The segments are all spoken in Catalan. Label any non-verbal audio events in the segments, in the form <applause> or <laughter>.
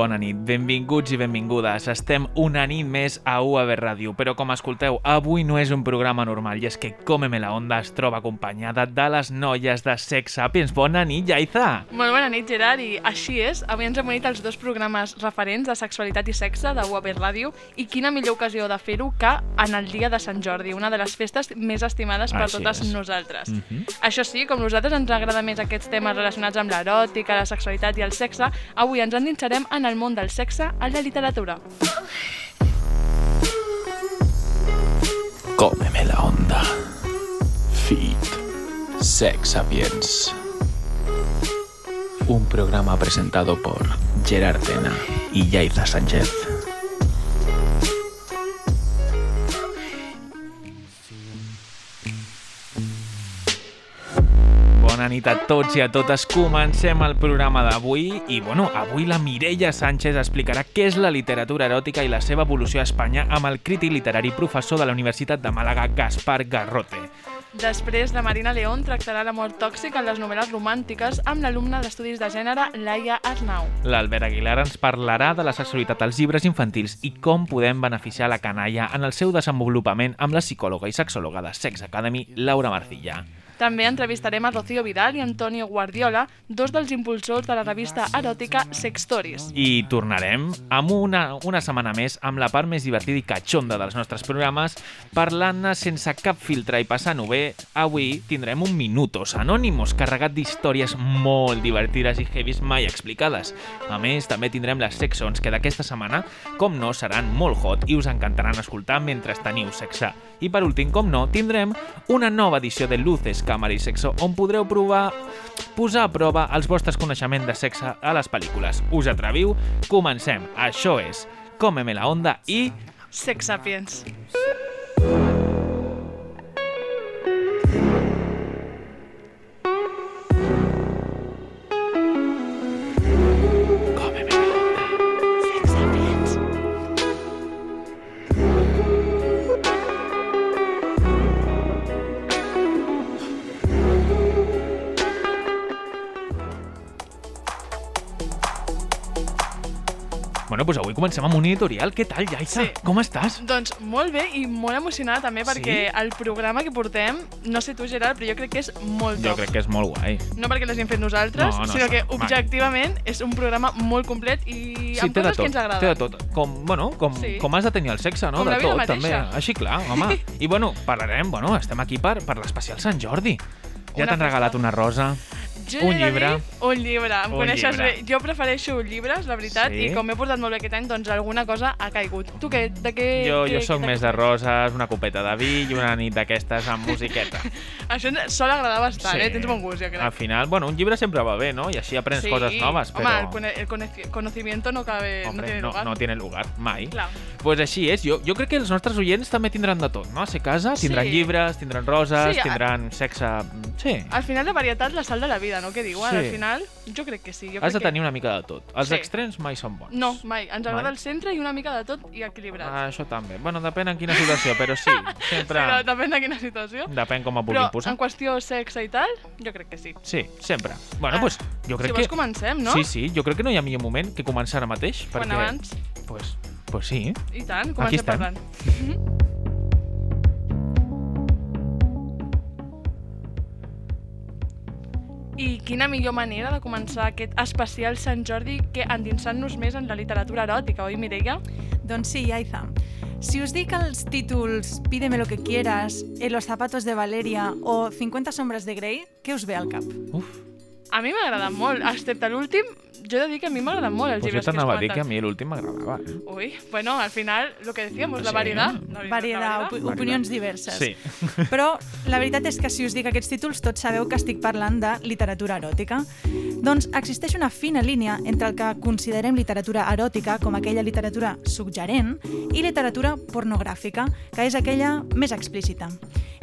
Bona nit, benvinguts i benvingudes. Estem una nit més a UAB Ràdio, però com escolteu, avui no és un programa normal i és que Cómeme la Onda es troba acompanyada de les noies de Sex Sapiens. Bona nit, Jaiza! Molt bona nit, Gerard, i així és. Avui ens hem unit els dos programes referents de sexualitat i sexe de UAB Ràdio i quina millor ocasió de fer-ho que en el dia de Sant Jordi, una de les festes més estimades per Així totes és. nosaltres. Mhm. Això sí, com nosaltres ens agrada més aquests temes relacionats amb l'eròtica, la sexualitat i el sexe, avui ens endinsarem en el món del sexe en la literatura. Cómeme la Onda. Fit. Sex Sapiens. Un programa presentado por Gerard Tena y Yaiza Sánchez. Nit a tots i a totes. Comencem el programa d'avui i, bueno, avui la Mireia Sánchez explicarà què és la literatura eròtica i la seva evolució a Espanya amb el crític literari professor de la Universitat de Màlaga, Gaspar Garrote. Després, la Marina León tractarà l'amor tòxic en les novel·les romàntiques amb l'alumna d'Estudis de Gènere, Laia Arnau. L'Albert Aguilar ens parlarà de la sexualitat als llibres infantils i com podem beneficiar la canalla en el seu desenvolupament amb la psicòloga i sexòloga de Sex Academy, Laura Marcilla. També entrevistarem a Rocío Vidal i Antonio Guardiola, dos dels impulsors de la revista eròtica Sex Stories. I tornarem amb una, una setmana més amb la part més divertida i catxonda dels nostres programes, parlant-ne sense cap filtre i passant-ho bé. Avui tindrem un Minutos Anònimos carregat d'històries molt divertides i heavies mai explicades. A més, també tindrem les sexons que d'aquesta setmana, com no, seran molt hot i us encantaran escoltar mentre teniu sexe. I per últim, com no, tindrem una nova edició de Luces, Càmera i Sexo on podreu provar posar a prova els vostres coneixements de sexe a les pel·lícules. Us atreviu? Comencem. Això és Cómeme la Onda i... Sex Sapiens. Avui comencem amb un editorial. Què tal, Jaiza? Sí. Com estàs? Doncs molt bé i molt emocionada també perquè Sí? el programa que portem, no sé tu Gerard, però jo crec que és molt Jo top. crec que és molt guai. No perquè l'hagin fet nosaltres, No, no, sinó que això, mai. objectivament és un programa molt complet i amb té de coses que tot, ens té agraden. de tot. Com, bueno, com, Sí. com has de tenir el sexe, no? Com de tot, mateixa. també. Així, clar, home. <laughs> I, bueno, parlarem, bueno, estem aquí per, per l'especial Sant Jordi. Ja t'han regalat una rosa. Jo Un llibre. Un llibre, em Un coneixes llibre. bé. Jo prefereixo llibres, la veritat, Sí? i com m'he portat molt bé aquest any, doncs alguna cosa ha caigut. Tu què? De què Jo, jo sóc més de roses, una copeta de vi i una nit d'aquestes amb musiqueta. <laughs> Això sol agradar bastant, Sí. eh? Tens bon gust, jo crec. Al final, bueno, un llibre sempre va bé, ¿no? I així aprens coses noves, Home, però... el, cone el conocimiento no cabe, no Hombre, tiene no, lugar. no tiene lugar, mai. Clar. Pues així és. Jo, jo crec que els nostres oients també tindran de tot, no? A ser casa, tindran Sí. llibres, tindran roses, Sí, a- tindran sexe... Sí. Al final de varietat la sal de la vida, no? Què diuen? Sí. Al final, jo crec que sí. Jo Has de que... tenir una mica de tot. Els Sí. extrems mai són bons. No, mai. Ens agrada Mai. el centre i una mica de tot i equilibrat. Ah, això també. Bueno, depèn en quina situació, però sí, <laughs> sempre... Però depèn de quina situació. Depèn com ho vulguin Però posar. en qüestió sexe i tal, jo crec que sí. Sí, sempre. Bueno, Ah, pues, jo crec si que... vols comencem, no? Sí, sí, jo crec que no hi ha millor moment que començar ara mateix, Quan perquè... abans. Pues, pues sí. I tant, comencem parlant. <laughs> I quina millor manera de començar aquest especial Sant Jordi que endinsant-nos més en la literatura eròtica, oi, Mireia? Doncs sí, Aiza. Si us dic els títols Pídeme lo que quieras, En los zapatos de Valeria o 50 sombres de Grey, què us ve al cap? Uf, A mi m'agrada molt, excepte l'últim, jo he de dir que a mi m'agraden molt els pues que has t'anava a dir que a mi l'últim m'agradava. Eh? Uy, bueno, al final, lo que decíamos, la Sí. variedad. La Varietat, variedad. op opinions diverses. Sí. <laughs> Però la veritat és que si us dic aquests títols tots sabeu que estic parlant de literatura eròtica. Doncs existeix una fina línia entre el que considerem literatura eròtica com aquella literatura suggerent i literatura pornogràfica, que és aquella més explícita.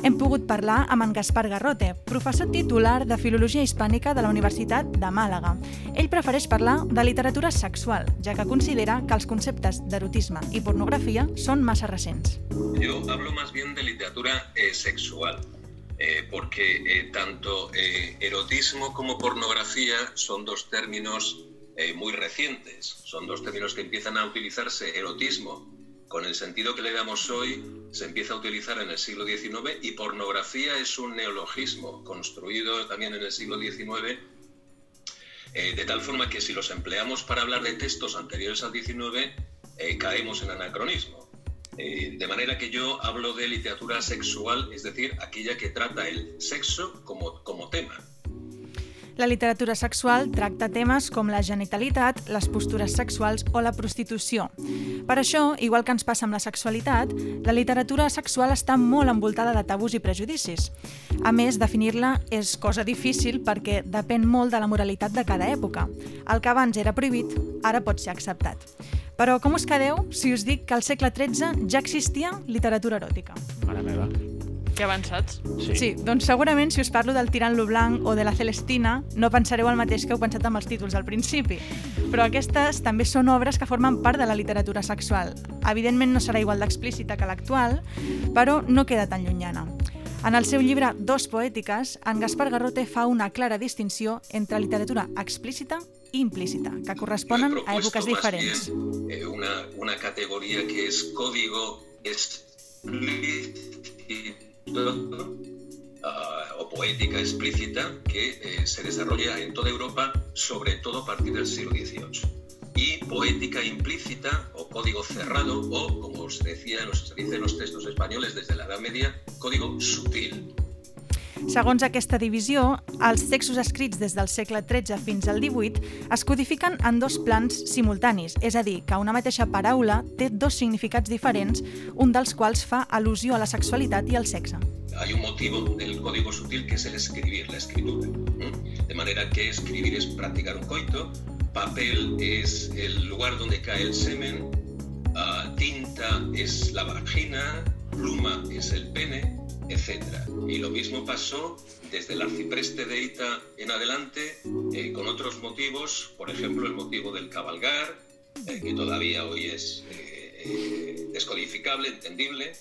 Hem pogut parlar amb en Gaspar Garrote, professor titular de Filologia Hispànica de la Universitat de Màlaga. Ell prefereix parlar de literatura sexual, ja que considera que els conceptes d'erotisme i pornografia són massa recents. Yo hablo más bien de literatura eh, sexual, eh, porque eh, tanto eh, erotismo como pornografía son dos términos eh, muy recientes. Son dos términos que empiezan a utilizarse, erotismo, con el sentido que le damos hoy, se empieza a utilizar en el siglo XIX y pornografía es un neologismo construido también en el siglo XIX, eh, de tal forma que si los empleamos para hablar de textos anteriores al XIX, eh, caemos en anacronismo. Eh, de manera que yo hablo de literatura sexual, es decir, aquella que trata el sexo como, como tema. La literatura sexual tracta temes com la genitalitat, les postures sexuals o la prostitució. Per això, igual que ens passa amb la sexualitat, la literatura sexual està molt envoltada de tabús i prejudicis. A més, definir-la és cosa difícil perquè depèn molt de la moralitat de cada època. El que abans era prohibit, ara pot ser acceptat. Però com us quedeu si us dic que al segle XIII ja existia literatura eròtica? Mare meva. Que avançats. Sí. Sí, doncs segurament si us parlo del Tirant lo Blanc o de la Celestina no pensareu el mateix que heu pensat amb els títols al principi. Però aquestes també són obres que formen part de la literatura sexual. Evidentment no serà igual d'explícita que l'actual, però no queda tan llunyana. En el seu llibre Dos poètiques, en Gaspar Garrote fa una clara distinció entre literatura explícita i implícita, que corresponen a èpoques diferents. bien, eh, una, una categoría que es código explícito ah, o poética explícita que eh, se desarrolla en toda Europa, sobre todo a partir del siglo XVIII. Y poética implícita o código cerrado o, como se decía, se dice en los textos españoles desde la Edad Media, código sutil. Segons aquesta divisió, els textos escrits des del segle XIII fins al XVIII es codifiquen en dos plans simultanis, és a dir, que una mateixa paraula té dos significats diferents, un dels quals fa al·lusió a la sexualitat i al sexe. hay un motivo del código sutil que es el escribir, la escritura. ¿m? De manera que escribir es practicar un coito, papel es el lugar donde cae el semen, ah, tinta es la vagina, pluma es el pene, etc. Y lo mismo pasó desde el arcipreste de Ita en adelante eh, con otros motivos, por ejemplo el motivo del cabalgar, eh, que todavía hoy es eh, descodificable, entendible,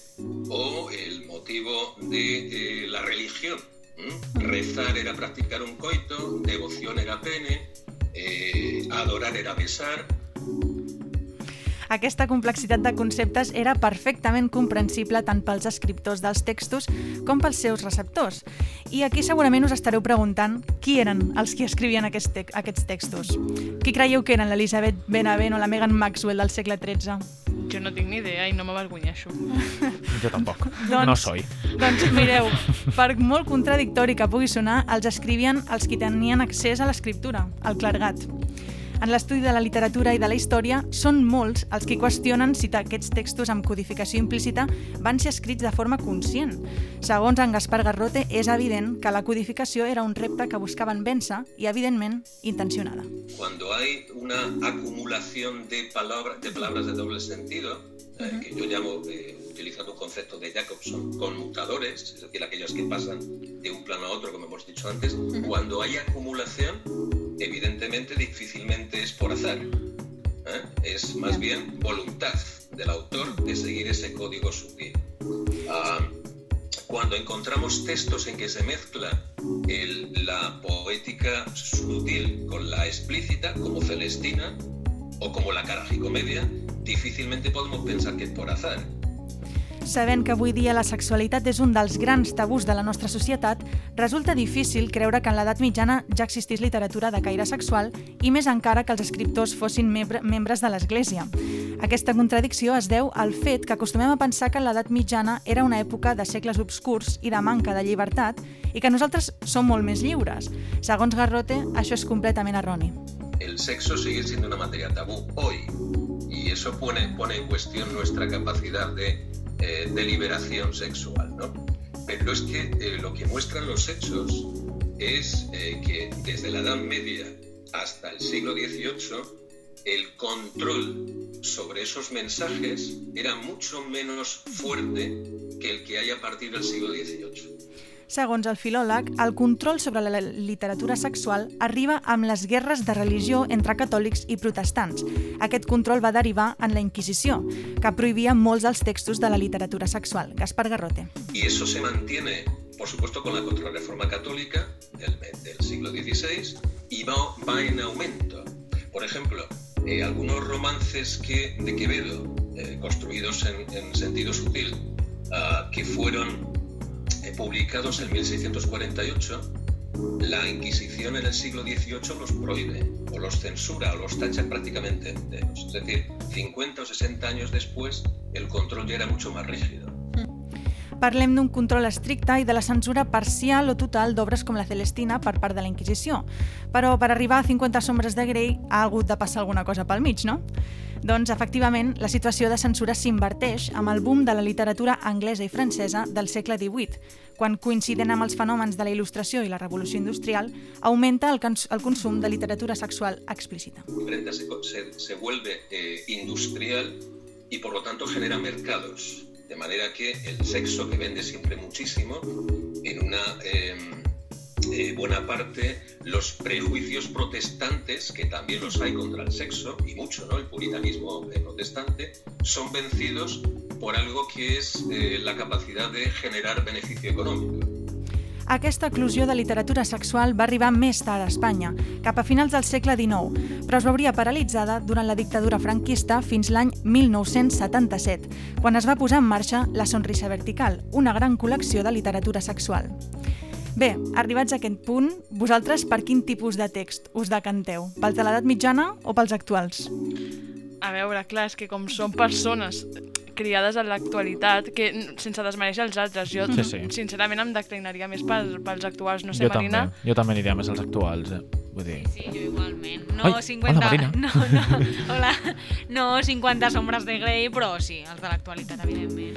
o el motivo de eh, la religión. Rezar era practicar un coito, devoción era pene, adorar era besar, Aquesta complexitat de conceptes era perfectament comprensible tant pels escriptors dels textos com pels seus receptors. I aquí segurament us estareu preguntant qui eren els que escrivien aquest te aquests textos. Qui creieu que eren l'Elisabeth Benavent o la Megan Maxwell del segle XIII? Jo no tinc ni idea i no m'avergonyeixo. <laughs> Jo tampoc. Doncs- No soy. Doncs mireu, per molt contradictori que pugui sonar, els escrivien els qui tenien accés a l'escriptura, el clergat. En l'estudi de la literatura i de la història, són molts els que qüestionen si aquests textos amb codificació implícita van ser escrits de forma conscient. Segons en Gaspar Garrote, és evident que la codificació era un repte que buscaven vèncer i, evidentment, intencionada. cuando hay una acumulación de, palabra- de de doble sentido, eh, que yo llamo, eh, utilizando un concepto de Jacobson, conmutadores, es decir, aquellos que pasan de un plano a otro, como hemos dicho antes, cuando hay acumulación, evidentemente difícilmente es por azar. ¿eh? Es más bien voluntad del autor de seguir ese código sutil. Ah, cuando encontramos textos en que se mezcla el- la poética sutil con la explícita, como Celestina o como la Caragicomedia, difícilmente podemos pensar que es por azar. Sabent que avui dia la sexualitat és un dels grans tabús de la nostra societat, resulta difícil creure que en l'edat mitjana ja existís literatura de caire sexual i més encara que els escriptors fossin membre, membres de l'Església. Aquesta contradicció es deu al fet que acostumem a pensar que l'edat mitjana era una època de segles obscurs i de manca de llibertat i que nosaltres som molt més lliures. Segons Garrote, això és completament erroni. El sexo sigue siendo una materia tabú hoy y eso pone, pone en cuestión nuestra capacidad de, eh, de liberación sexual, ¿no? Pero es que eh, lo que muestran los hechos es eh, que desde la Edad Media hasta el siglo XVIII el control sobre esos mensajes era mucho menos fuerte que el que hay a partir del siglo XVIII. Segons el filòleg, el control sobre la literatura sexual arriba amb les guerres de religió entre catòlics i protestants. Aquest control va derivar en la Inquisició, que prohibia molts dels textos de la literatura sexual. Gaspar Garrote. Y eso se mantiene, por supuesto, con la contrarreforma católica del, del siglo XVI y va, va en aumento. Por ejemplo, eh, algunos romances que, de Quevedo, eh, construidos en, en, sentido sutil, uh, que fueron publicados en 1648, la Inquisición en el siglo XVIII los prohíbe, o los censura, o los tacha prácticamente enteros. Es decir, 50 o 60 años después, el control ya era mucho más rígido. Parlem d'un control estricte i de la censura parcial o total d'obres com la Celestina per part de la Inquisició. Però per arribar a 50 sombres de Grey ha hagut de passar alguna cosa pel mig, no? Doncs, efectivament, la situació de censura s'inverteix amb el boom de la literatura anglesa i francesa del segle XVIII, quan, coincident amb els fenòmens de la il·lustració i la revolució industrial, augmenta el, el consum de literatura sexual explícita. Se, se, se vuelve eh, industrial y por lo tanto genera mercados De manera que el sexo que vende siempre muchísimo, en una eh, eh, buena parte los prejuicios protestantes, que también los hay contra el sexo, y mucho, ¿no? El puritanismo protestante, son vencidos por algo que es eh, la capacidad de generar beneficio económico. Aquesta eclosió de literatura sexual va arribar més tard a Espanya, cap a finals del segle XIX, però es veuria paralitzada durant la dictadura franquista fins l'any 1977, quan es va posar en marxa La Sonrisa Vertical, una gran col·lecció de literatura sexual. Bé, arribats a aquest punt, vosaltres per quin tipus de text us decanteu? Pels de l'edat mitjana o pels actuals? A veure, clar, és que com són persones criades en l'actualitat, que sense desmereixer els altres, jo sí, sí. sincerament em declinaria més pels, pels actuals, no sé, jo Marina. També. Jo també aniria més als actuals, eh? Vull dir... Sí, sí, jo igualment. No Ai, 50... hola, Marina. <laughs> no, no, hola. No 50 sombres de Grey, però sí, els de l'actualitat, evidentment.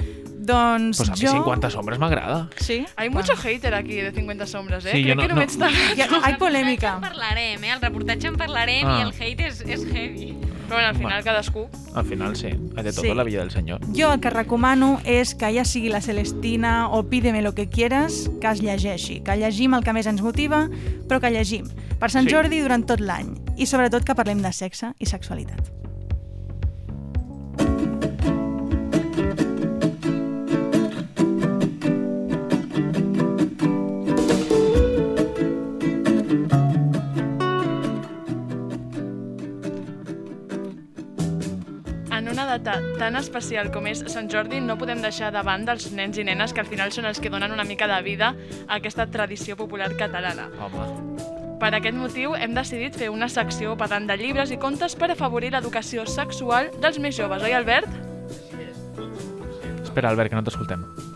Doncs pues a mi jo... 50 sombres m'agrada. Sí? Hay mucho hater aquí de 50 sombres, eh? Sí, Crec no- que no, no. veig tant. Hi ha, hi polèmica. En parlarem, eh? El reportatge en parlarem Ah. i el hate és, és heavy. Però bueno, al final Bueno. cadascú. Al final sí, hay de todo Sí. la vida del senyor. Jo el que recomano és que ja sigui la Celestina o Pídeme lo que quieras, que es llegeixi, que llegim el que més ens motiva, però que llegim. Per Sant Sí. Jordi durant tot l'any. I sobretot que parlem de sexe i sexualitat. Data tan especial com és Sant Jordi, no podem deixar de banda els nens i nenes que al final són els que donen una mica de vida a aquesta tradició popular catalana. Home, Per aquest motiu, hem decidit fer una secció parlant de llibres i contes per afavorir l'educació sexual dels més joves, oi, Albert? espera, Albert, que no t'escoltem.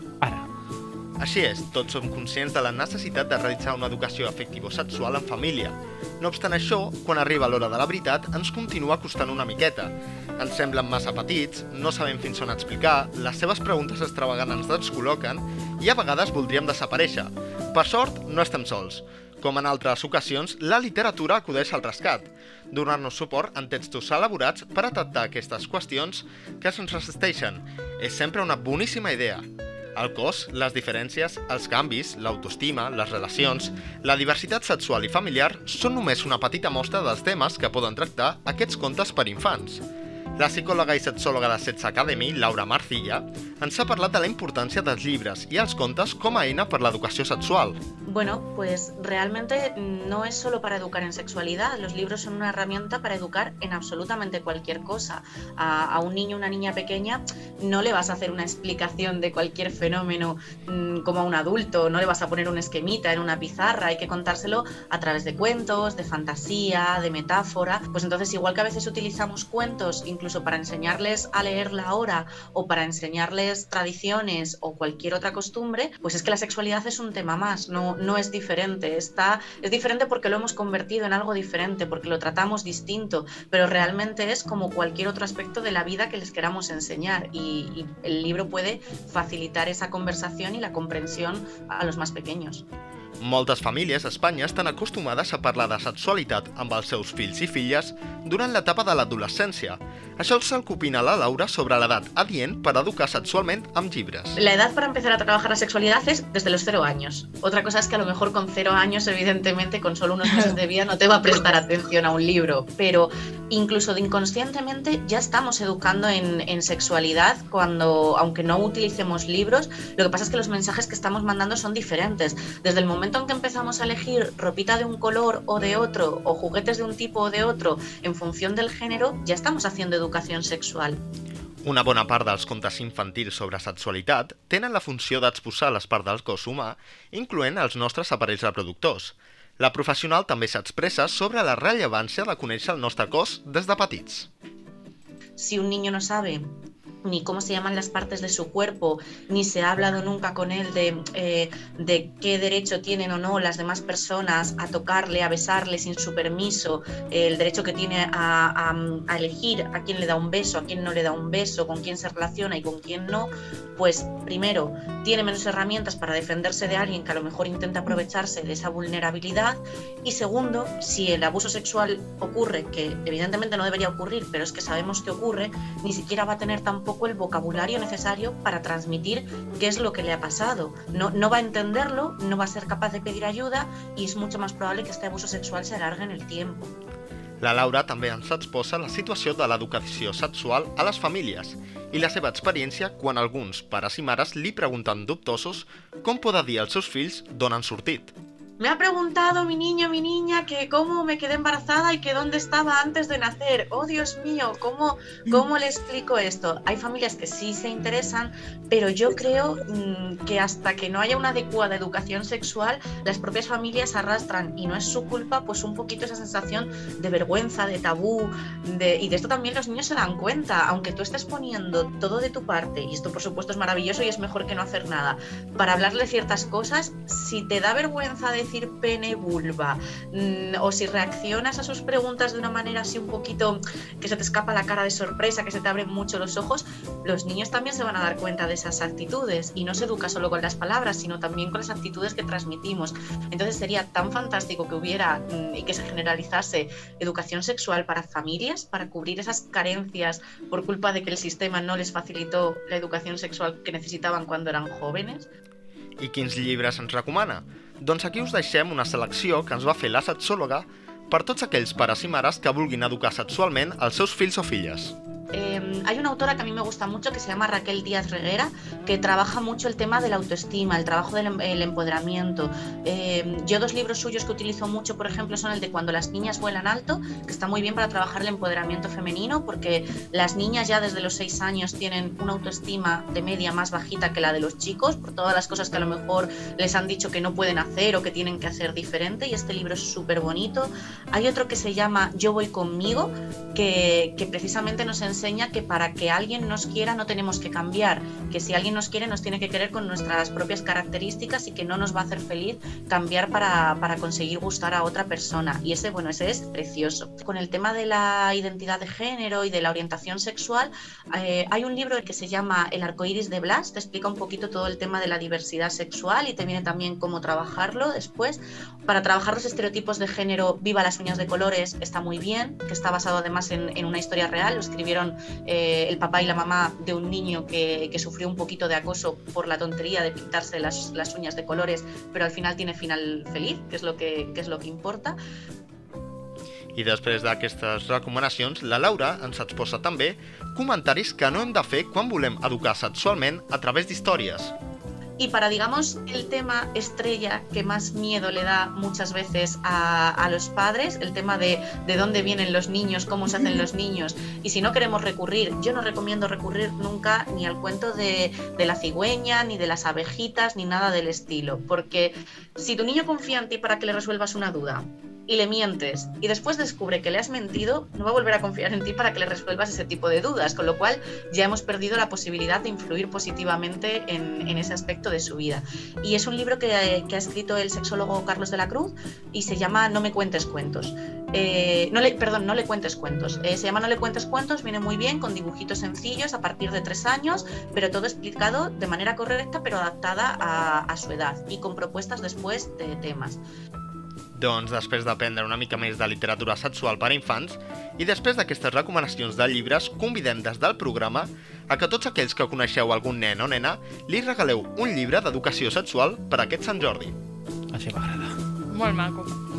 Així és, tots som conscients de la necessitat de realitzar una educació afectivo-sexual en família. No obstant això, quan arriba l'hora de la veritat, ens continua costant una miqueta. Ens semblen massa petits, no sabem fins on explicar, les seves preguntes extravagants ens descol·loquen i a vegades voldríem desaparèixer. Per sort, no estem sols. Com en altres ocasions, la literatura acudeix al rescat, donant-nos suport en textos elaborats per a tractar aquestes qüestions que ens resisteixen. És sempre una boníssima idea. El cos, les diferències, els canvis, l'autoestima, les relacions, la diversitat sexual i familiar són només una petita mostra dels temes que poden tractar aquests contes per infants. La psicòloga i sexòloga de Sex Academy, Laura Marcilla, ens ha parlat de la importància dels llibres i els contes com a eina per l'educació sexual. Bueno, pues realmente no es solo para educar en sexualidad, los libros son una herramienta para educar en absolutamente cualquier cosa. A, a un niño o una niña pequeña no le vas a hacer una explicación de cualquier fenómeno mm, como a un adulto, no le vas a poner un esquemita en una pizarra, hay que contárselo a través de cuentos, de fantasía, de metáfora. Pues entonces igual que a veces utilizamos cuentos incluso para enseñarles a leer la hora o para enseñarles tradiciones o cualquier otra costumbre, pues es que la sexualidad es un tema más, no, no es diferente. Está, es diferente porque lo hemos convertido en algo diferente, porque lo tratamos distinto, pero realmente es como cualquier otro aspecto de la vida que les queramos enseñar y, y el libro puede facilitar esa conversación y la comprensión a los más pequeños. Moltes famílies a Espanya estan acostumades a parlar de sexualitat amb els seus fills i filles durant l'etapa de l'adolescència. Això és el que opina la Laura sobre l'edat adient per educar sexualment amb llibres. La edad para empezar a trabajar la sexualidad es desde los cero años. Otra cosa es que a lo mejor con cero años, evidentemente, con solo unos meses de vida no te va a prestar atención a un libro, pero incluso de inconscientemente ya estamos educando en, en, sexualidad cuando, aunque no utilicemos libros, lo que pasa es que los mensajes que estamos mandando son diferentes. Desde el momento en que empezamos a elegir ropita de un color o de otro, o juguetes de un tipo o de otro, en función del género, ya estamos haciendo educación sexual. Una bona part dels contes infantils sobre sexualitat tenen la funció d'exposar les parts del cos humà, incloent els nostres aparells reproductors. La professional també s'expressa sobre la rellevància de conèixer el nostre cos des de petits. Si un niño no sabe ni cómo se llaman las partes de su cuerpo, ni se ha hablado nunca con él de, eh, de qué derecho tienen o no las demás personas a tocarle, a besarle sin su permiso, el derecho que tiene a, a, a, elegir a quién le da un beso, a quién no le da un beso, con quién se relaciona y con quién no, pues primero tiene menos herramientas para defenderse de alguien que a lo mejor intenta aprovecharse de esa vulnerabilidad y segundo, si el abuso sexual ocurre, que evidentemente no debería ocurrir, pero es que sabemos que ocurre, ni siquiera va a tener tampoco el vocabulario necesario para transmitir qué es lo que le ha pasado. No, no va a entenderlo, no va a ser capaz de pedir ayuda y es mucho más probable que este abuso sexual se alargue en el tiempo. La Laura també ens exposa la situació de l'educació sexual a les famílies i la seva experiència quan alguns pares i mares li pregunten dubtosos com poden dir als seus fills d'on han sortit. Me ha preguntado mi niño, mi niña, que cómo me quedé embarazada y que dónde estaba antes de nacer. Oh, Dios mío, ¿cómo, cómo le explico esto? Hay familias que sí se interesan, pero yo creo mmm, que hasta que no haya una adecuada educación sexual, las propias familias arrastran, y no es su culpa, pues un poquito esa sensación de vergüenza, de tabú, y de esto también los niños se dan cuenta, aunque tú estés poniendo todo de tu parte, y esto por supuesto es maravilloso y es mejor que no hacer nada, para hablarle ciertas cosas, si te da vergüenza de decir pene vulva mmm, o si reaccionas a sus preguntas de una manera así un poquito que se te escapa la cara de sorpresa, que se te abren mucho los ojos, los niños también se van a dar cuenta de esas actitudes y no se educa solo con las palabras, sino también con las actitudes que transmitimos. Entonces sería tan fantástico que hubiera mmm, y que se generalizase educación sexual para familias, para cubrir esas carencias por culpa de que el sistema no les facilitó la educación sexual que necesitaban cuando eran jóvenes. I quins llibres ens recomana? Doncs aquí us deixem una selecció que ens va fer la sexòloga per tots aquells pares i mares que vulguin educar sexualment els seus fills o filles. Eh, hay una autora que a mí me gusta mucho que se llama Raquel Díaz Reguera, que trabaja mucho el tema de la autoestima, el trabajo del el empoderamiento. Eh, yo dos libros suyos que utilizo mucho, por ejemplo, son el de Cuando las niñas vuelan alto, que está muy bien para trabajar el empoderamiento femenino, porque las niñas ya desde los seis años tienen una autoestima de media más bajita que la de los chicos, por todas las cosas que a lo mejor les han dicho que no pueden hacer o que tienen que hacer diferente, y este libro es súper bonito. Hay otro que se llama Yo voy conmigo, que, que precisamente nos enseña enseña que para que alguien nos quiera no tenemos que cambiar, que si alguien nos quiere nos tiene que querer con nuestras propias características y que no nos va a hacer feliz cambiar para, para conseguir gustar a otra persona. Y ese, bueno, ese es precioso. Con el tema de la identidad de género y de la orientación sexual, eh, hay un libro que se llama El arcoíris de Blas, te explica un poquito todo el tema de la diversidad sexual y te viene también cómo trabajarlo después. Para trabajar los estereotipos de género, Viva las uñas de colores está muy bien, que está basado además en, en una historia real, lo escribieron eh, el papá y la mamá de un niño que, que, sufrió un poquito de acoso por la tontería de pintarse las, las, uñas de colores, pero al final tiene final feliz, que es lo que, que, és lo que importa. I després d'aquestes recomanacions, la Laura ens exposa també comentaris que no hem de fer quan volem educar sexualment a través d'històries. Y para, digamos, el tema estrella que más miedo le da muchas veces a, a los padres, el tema de, de, dónde vienen los niños, cómo se hacen los niños, y si no queremos recurrir, yo no recomiendo recurrir nunca ni al cuento de, de la cigüeña, ni de las abejitas, ni nada del estilo, porque si tu niño confía en ti para que le resuelvas una duda, y le mientes y después descubre que le has mentido, no va a volver a confiar en ti para que le resuelvas ese tipo de dudas, con lo cual ya hemos perdido la posibilidad de influir positivamente en, en ese aspecto de su vida. Y es un libro que, que, ha escrito el sexólogo Carlos de la Cruz y se llama No me cuentes cuentos. Eh, no le, perdón, no le cuentes cuentos. Eh, se llama No le cuentes cuentos, viene muy bien, con dibujitos sencillos a partir de tres años, pero todo explicado de manera correcta, pero adaptada a, a su edad y con propuestas después de temas. Doncs després d'aprendre una mica més de literatura sexual per a infants i després d'aquestes recomanacions de llibres, convidem des del programa a que tots aquells que coneixeu algun nen o nena li regaleu un llibre d'educació sexual per a aquest Sant Jordi. Així m'agrada. Molt maco.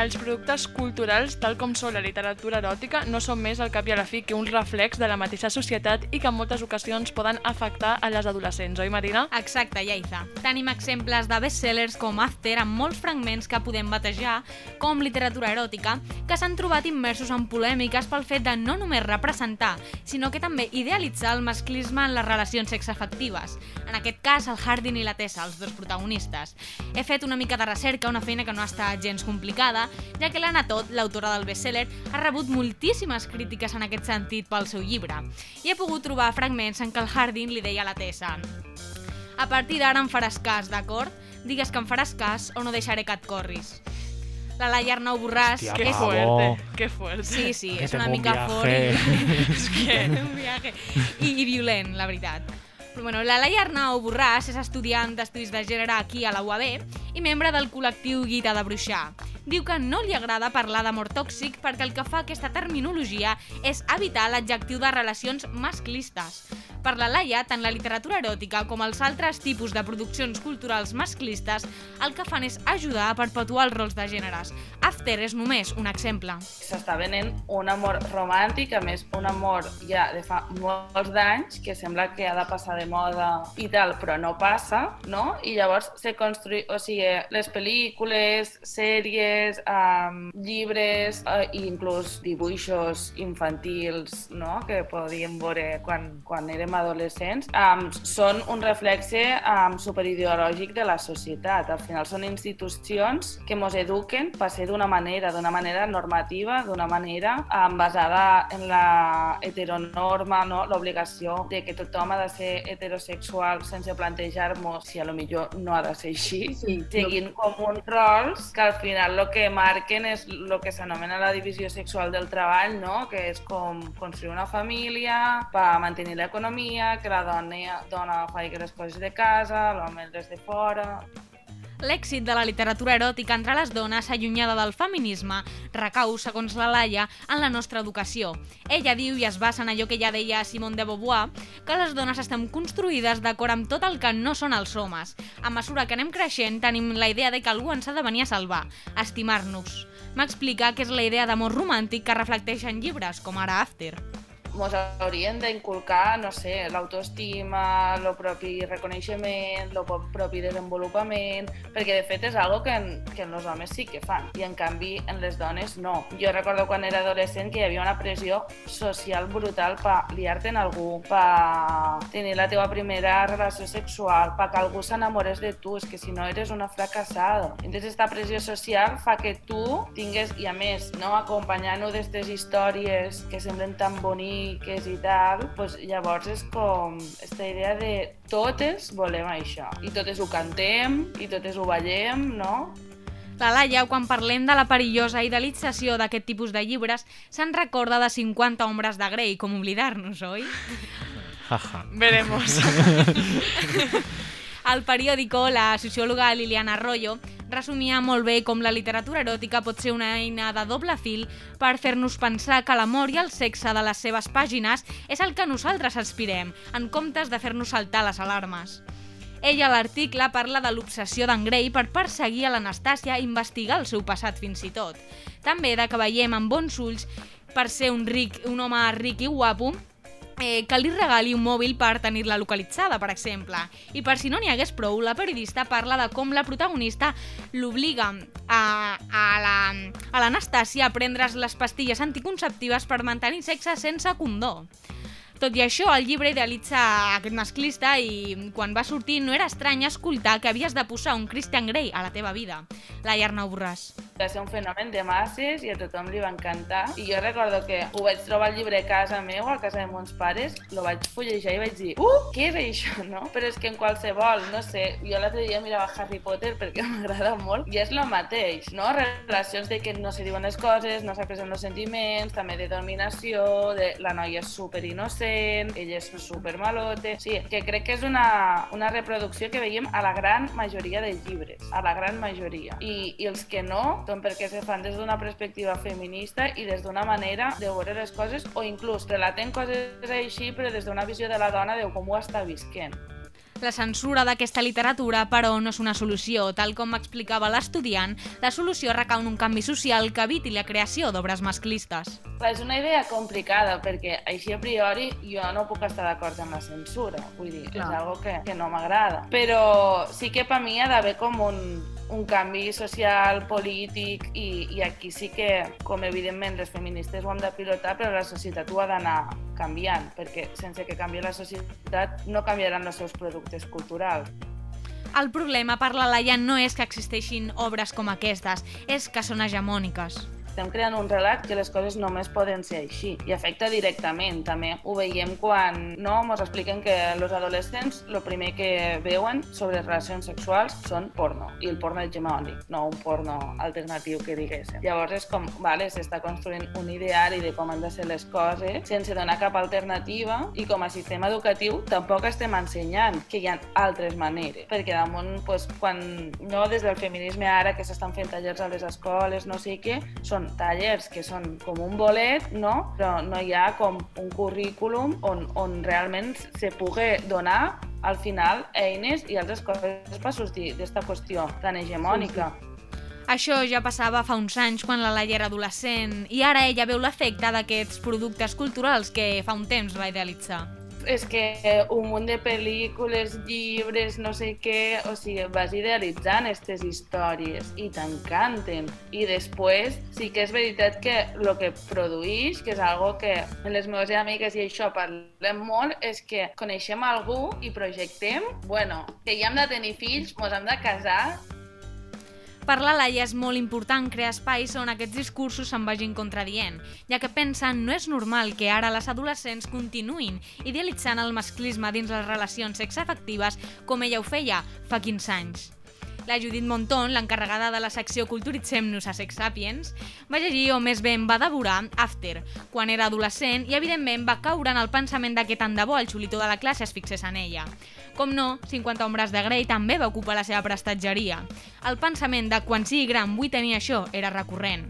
Els productes culturals, tal com són la literatura eròtica, no són més al cap i a la fi que un reflex de la mateixa societat i que en moltes ocasions poden afectar a les adolescents, oi Marina? Exacte, Yaiza. Tenim exemples de bestsellers com After amb molts fragments que podem batejar com literatura eròtica que s'han trobat immersos en polèmiques pel fet de no només representar, sinó que també idealitzar el masclisme en les relacions sexafectives. En aquest cas, el Hardin i la Tessa, els dos protagonistes. He fet una mica de recerca, una feina que no ha estat gens complicada, ja que l'Anna Tot, l'autora del bestseller, ha rebut moltíssimes crítiques en aquest sentit pel seu llibre. I he pogut trobar fragments en què el Hardin li deia a la Tessa a partir d'ara em faràs cas, d'acord? Digues que em faràs cas o no deixaré que et corris. La Laia Arnau Borràs... Hòstia, bravo. fuerte, qué fuerte. Sí, sí, <laughs> Que és una mica fort i... és que... un viaje. I, I violent, la veritat. Però, bueno, la Laia Arnau Borràs és estudiant d'estudis de gènere aquí a la UAB i membre del col·lectiu Guita de Bruixar. Diu que no li agrada parlar d'amor tòxic perquè el que fa aquesta terminologia és evitar l'adjectiu de relacions masclistes. Per la Laia, tant la literatura eròtica com els altres tipus de produccions culturals masclistes el que fan és ajudar a perpetuar els rols de gèneres. After és només un exemple. s'està venent un amor romàntic, a més un amor ja de fa molts d'anys, que sembla que ha de passar de moda i tal, però no passa, no? I llavors se construï... O sigui, les pel·lícules, sèries, um, llibres uh, i inclús dibuixos infantils, no?, que podíem veure quan, quan érem adolescents, um, són un reflexe um, superideològic de la societat. Al final són institucions que ens eduquen per ser d'una manera, d'una manera normativa, d'una manera um, basada en la heteronorma, no? l'obligació de que tothom ha de ser heterosexual sense plantejar-nos si a lo millor no ha de ser així, Sí. seguint com uns rols que al final el que marquen és el que s'anomena la divisió sexual del treball, no? que és com construir una família per mantenir l'economia, que la dona, dona faci les coses de casa, l'home les de fora... L'èxit de la literatura eròtica entre les dones allunyada del feminisme recau, segons la Laia, en la nostra educació. Ella diu, i es basa en allò que ja deia Simone de Beauvoir, que les dones estem construïdes d'acord amb tot el que no són els homes. A mesura que anem creixent, tenim la idea de que algú ens ha de venir a salvar, estimar-nos. M'explica que és la idea d'amor romàntic que reflecteix en llibres, com ara After. Mos haurien d'inculcar, no sé, l'autoestima, el propi reconeixement, el propi desenvolupament, perquè de fet és algo que en, que en els homes sí que fan, i en canvi en les dones no. Jo recordo quan era adolescent que hi havia una pressió social brutal per liar-te en algú, per tenir la teva primera relació sexual, per que algú s'enamorés de tu, és que si no eres una fracassada. Entonces esta pressió social fa que tu tingues, i a més, no, acompanyant-ho d'aquestes històries que semblen tan boniques i tal, pues llavors és com aquesta idea de totes volem això, i totes ho cantem, i totes ho ballem, no? La Laia, quan parlem de la perillosa idealització d'aquest tipus de llibres, se'n recorda de 50 ombres de Grey, com oblidar-nos, oi? Veremos. <laughs> Al periòdico, la sociòloga Liliana Arroyo resumia molt bé com la literatura eròtica pot ser una eina de doble fil per fer-nos pensar que l'amor i el sexe de les seves pàgines és el que nosaltres aspirem, en comptes de fer-nos saltar les alarmes. Ella a l'article parla de l'obsessió d'en Grey per perseguir a l'Anastàcia i investigar el seu passat fins i tot. També de que veiem amb bons ulls per ser un ric, un home ric i guapo, eh, que li regali un mòbil per tenir-la localitzada, per exemple. I per si no n'hi hagués prou, la periodista parla de com la protagonista l'obliga a, a la- l'Anastàcia a prendre's les pastilles anticonceptives per mantenir sexe sense condó. Tot i això, el llibre idealitza aquest masclista i quan va sortir no era estrany escoltar que havies de posar un Christian Grey a la teva vida. La Arnau Borràs. Va ser un fenomen de masses i a tothom li va encantar. I jo recordo que ho vaig trobar al llibre a casa meu, a casa de mons pares, lo vaig fullejar i vaig dir, uh, què és això, no? Però és que en qualsevol, no sé, jo l'altre dia mirava Harry Potter perquè <laughs> m'agrada molt i és el mateix, no? Relacions de que no se diuen les coses, no s'apresen els sentiments, també de dominació, de la noia és super innocent, ell és super malote... Sí, que crec que és una, una reproducció que veiem a la gran majoria de llibres, a la gran majoria. I, i els que no, són perquè se fan des d'una perspectiva feminista i des d'una manera de veure les coses o inclús relaten coses així però des d'una visió de la dona de com ho està visquent. La censura d'aquesta literatura, però, no és una solució. Tal com explicava l'estudiant, la solució recau en un canvi social que eviti la creació d'obres masclistes. És una idea complicada perquè així a priori jo no puc estar d'acord amb la censura, vull dir, és algo que, que no m'agrada. Però sí que per mi ha d'haver com un, un canvi social, polític, i, i aquí sí que, com evidentment les feministes ho hem de pilotar, però la societat ho ha d'anar canviant, perquè sense que canvi la societat no canviaran els seus productes culturals. El problema per la Laia no és que existeixin obres com aquestes, és que són hegemòniques estem creant un relat que les coses només poden ser així i afecta directament. També ho veiem quan no ens expliquen que els adolescents el primer que veuen sobre relacions sexuals són porno i el porno hegemònic, no un porno alternatiu que diguéssim. Llavors és com, vale, s'està construint un ideari de com han de ser les coses sense donar cap alternativa i com a sistema educatiu tampoc estem ensenyant que hi ha altres maneres, perquè damunt, pues, quan no des del feminisme ara que s'estan fent tallers a les escoles, no sé què, són són tallers que són com un bolet, no? però no hi ha com un currículum on, on realment se pugui donar al final eines i altres coses per sortir d'aquesta qüestió tan hegemònica. Sí, sí. Això ja passava fa uns anys quan la Laia era adolescent i ara ella veu l'efecte d'aquests productes culturals que fa un temps va idealitzar és que un munt de pel·lícules, llibres, no sé què, o sigui, vas idealitzant aquestes històries i t'encanten. I després sí que és veritat que el que produeix, que és algo que en les meves amigues i això parlem molt, és que coneixem algú i projectem, bueno, que ja hem de tenir fills, ens hem de casar per la Laia és molt important crear espais on aquests discursos se'n vagin contradient, ja que pensen no és normal que ara les adolescents continuïn idealitzant el masclisme dins les relacions sexafectives com ella ho feia fa 15 anys. La Judit Monton, l'encarregada de la secció Culturitzem-nos a Sex Sapiens, va llegir o més ben va devorar After, quan era adolescent i evidentment va caure en el pensament de que tant de bo el xulitó de la classe es fixés en ella. Com no, 50 ombres de Grey també va ocupar la seva prestatgeria. El pensament de quan sigui gran vull tenir això era recurrent.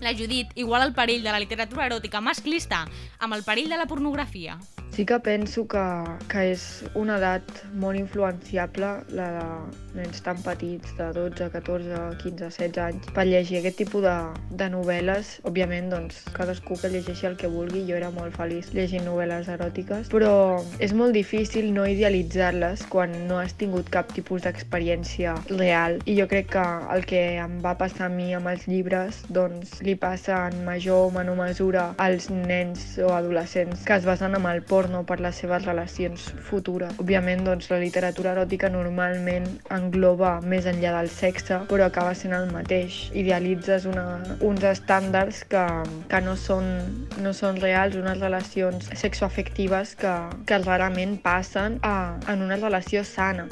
La Judit iguala el perill de la literatura eròtica masclista amb el perill de la pornografia. Sí que penso que, que és una edat molt influenciable, la de nens tan petits, de 12, 14, 15, 16 anys, per llegir aquest tipus de, de novel·les. Òbviament, doncs, cadascú que llegeixi el que vulgui, jo era molt feliç llegint novel·les eròtiques, però és molt difícil no idealitzar-les quan no has tingut cap tipus d'experiència real. I jo crec que el que em va passar a mi amb els llibres, doncs, li passa en major o menor mesura als nens o adolescents que es basen en el por porno per les seves relacions futures. Òbviament, doncs, la literatura eròtica normalment engloba més enllà del sexe, però acaba sent el mateix. Idealitzes una, uns estàndards que, que no, són, no són reals, unes relacions sexoafectives que, que rarament passen a, en una relació sana.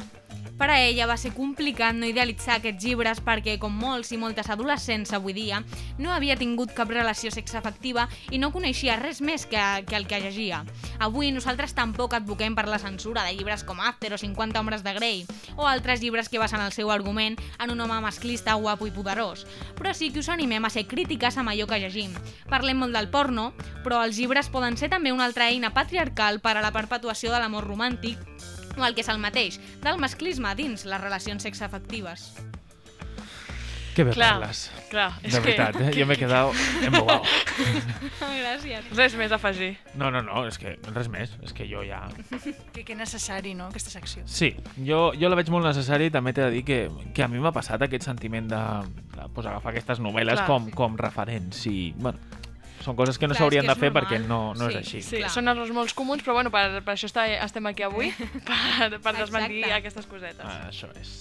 Per a ella va ser complicat no idealitzar aquests llibres perquè, com molts i moltes adolescents avui dia, no havia tingut cap relació sexafectiva i no coneixia res més que, que el que llegia. Avui nosaltres tampoc advoquem per la censura de llibres com After o 50 homes de Grey o altres llibres que basen el seu argument en un home masclista, guapo i poderós, però sí que us animem a ser crítiques amb allò que llegim. Parlem molt del porno, però els llibres poden ser també una altra eina patriarcal per a la perpetuació de l'amor romàntic o el que és el mateix, del masclisme dins les relacions sexafectives. Que bé clar, parles. Clar, és de veritat, que... eh? jo m'he <laughs> quedat embobado. <laughs> Gràcies. Res més a afegir. No, no, no, és que res més, és que jo ja... Que, que necessari, no?, aquesta secció. Sí, jo, jo la veig molt necessari i també t'he de dir que, que a mi m'ha passat aquest sentiment de, de pues, agafar aquestes novel·les com, com referents i, bueno, són coses que no s'haurien de fer normal. perquè no, no sí, és així. Sí, Clar. són errors molt comuns, però bueno, per, per això està, estem aquí avui, <laughs> per, per desmentir aquestes cosetes. Ah, això és.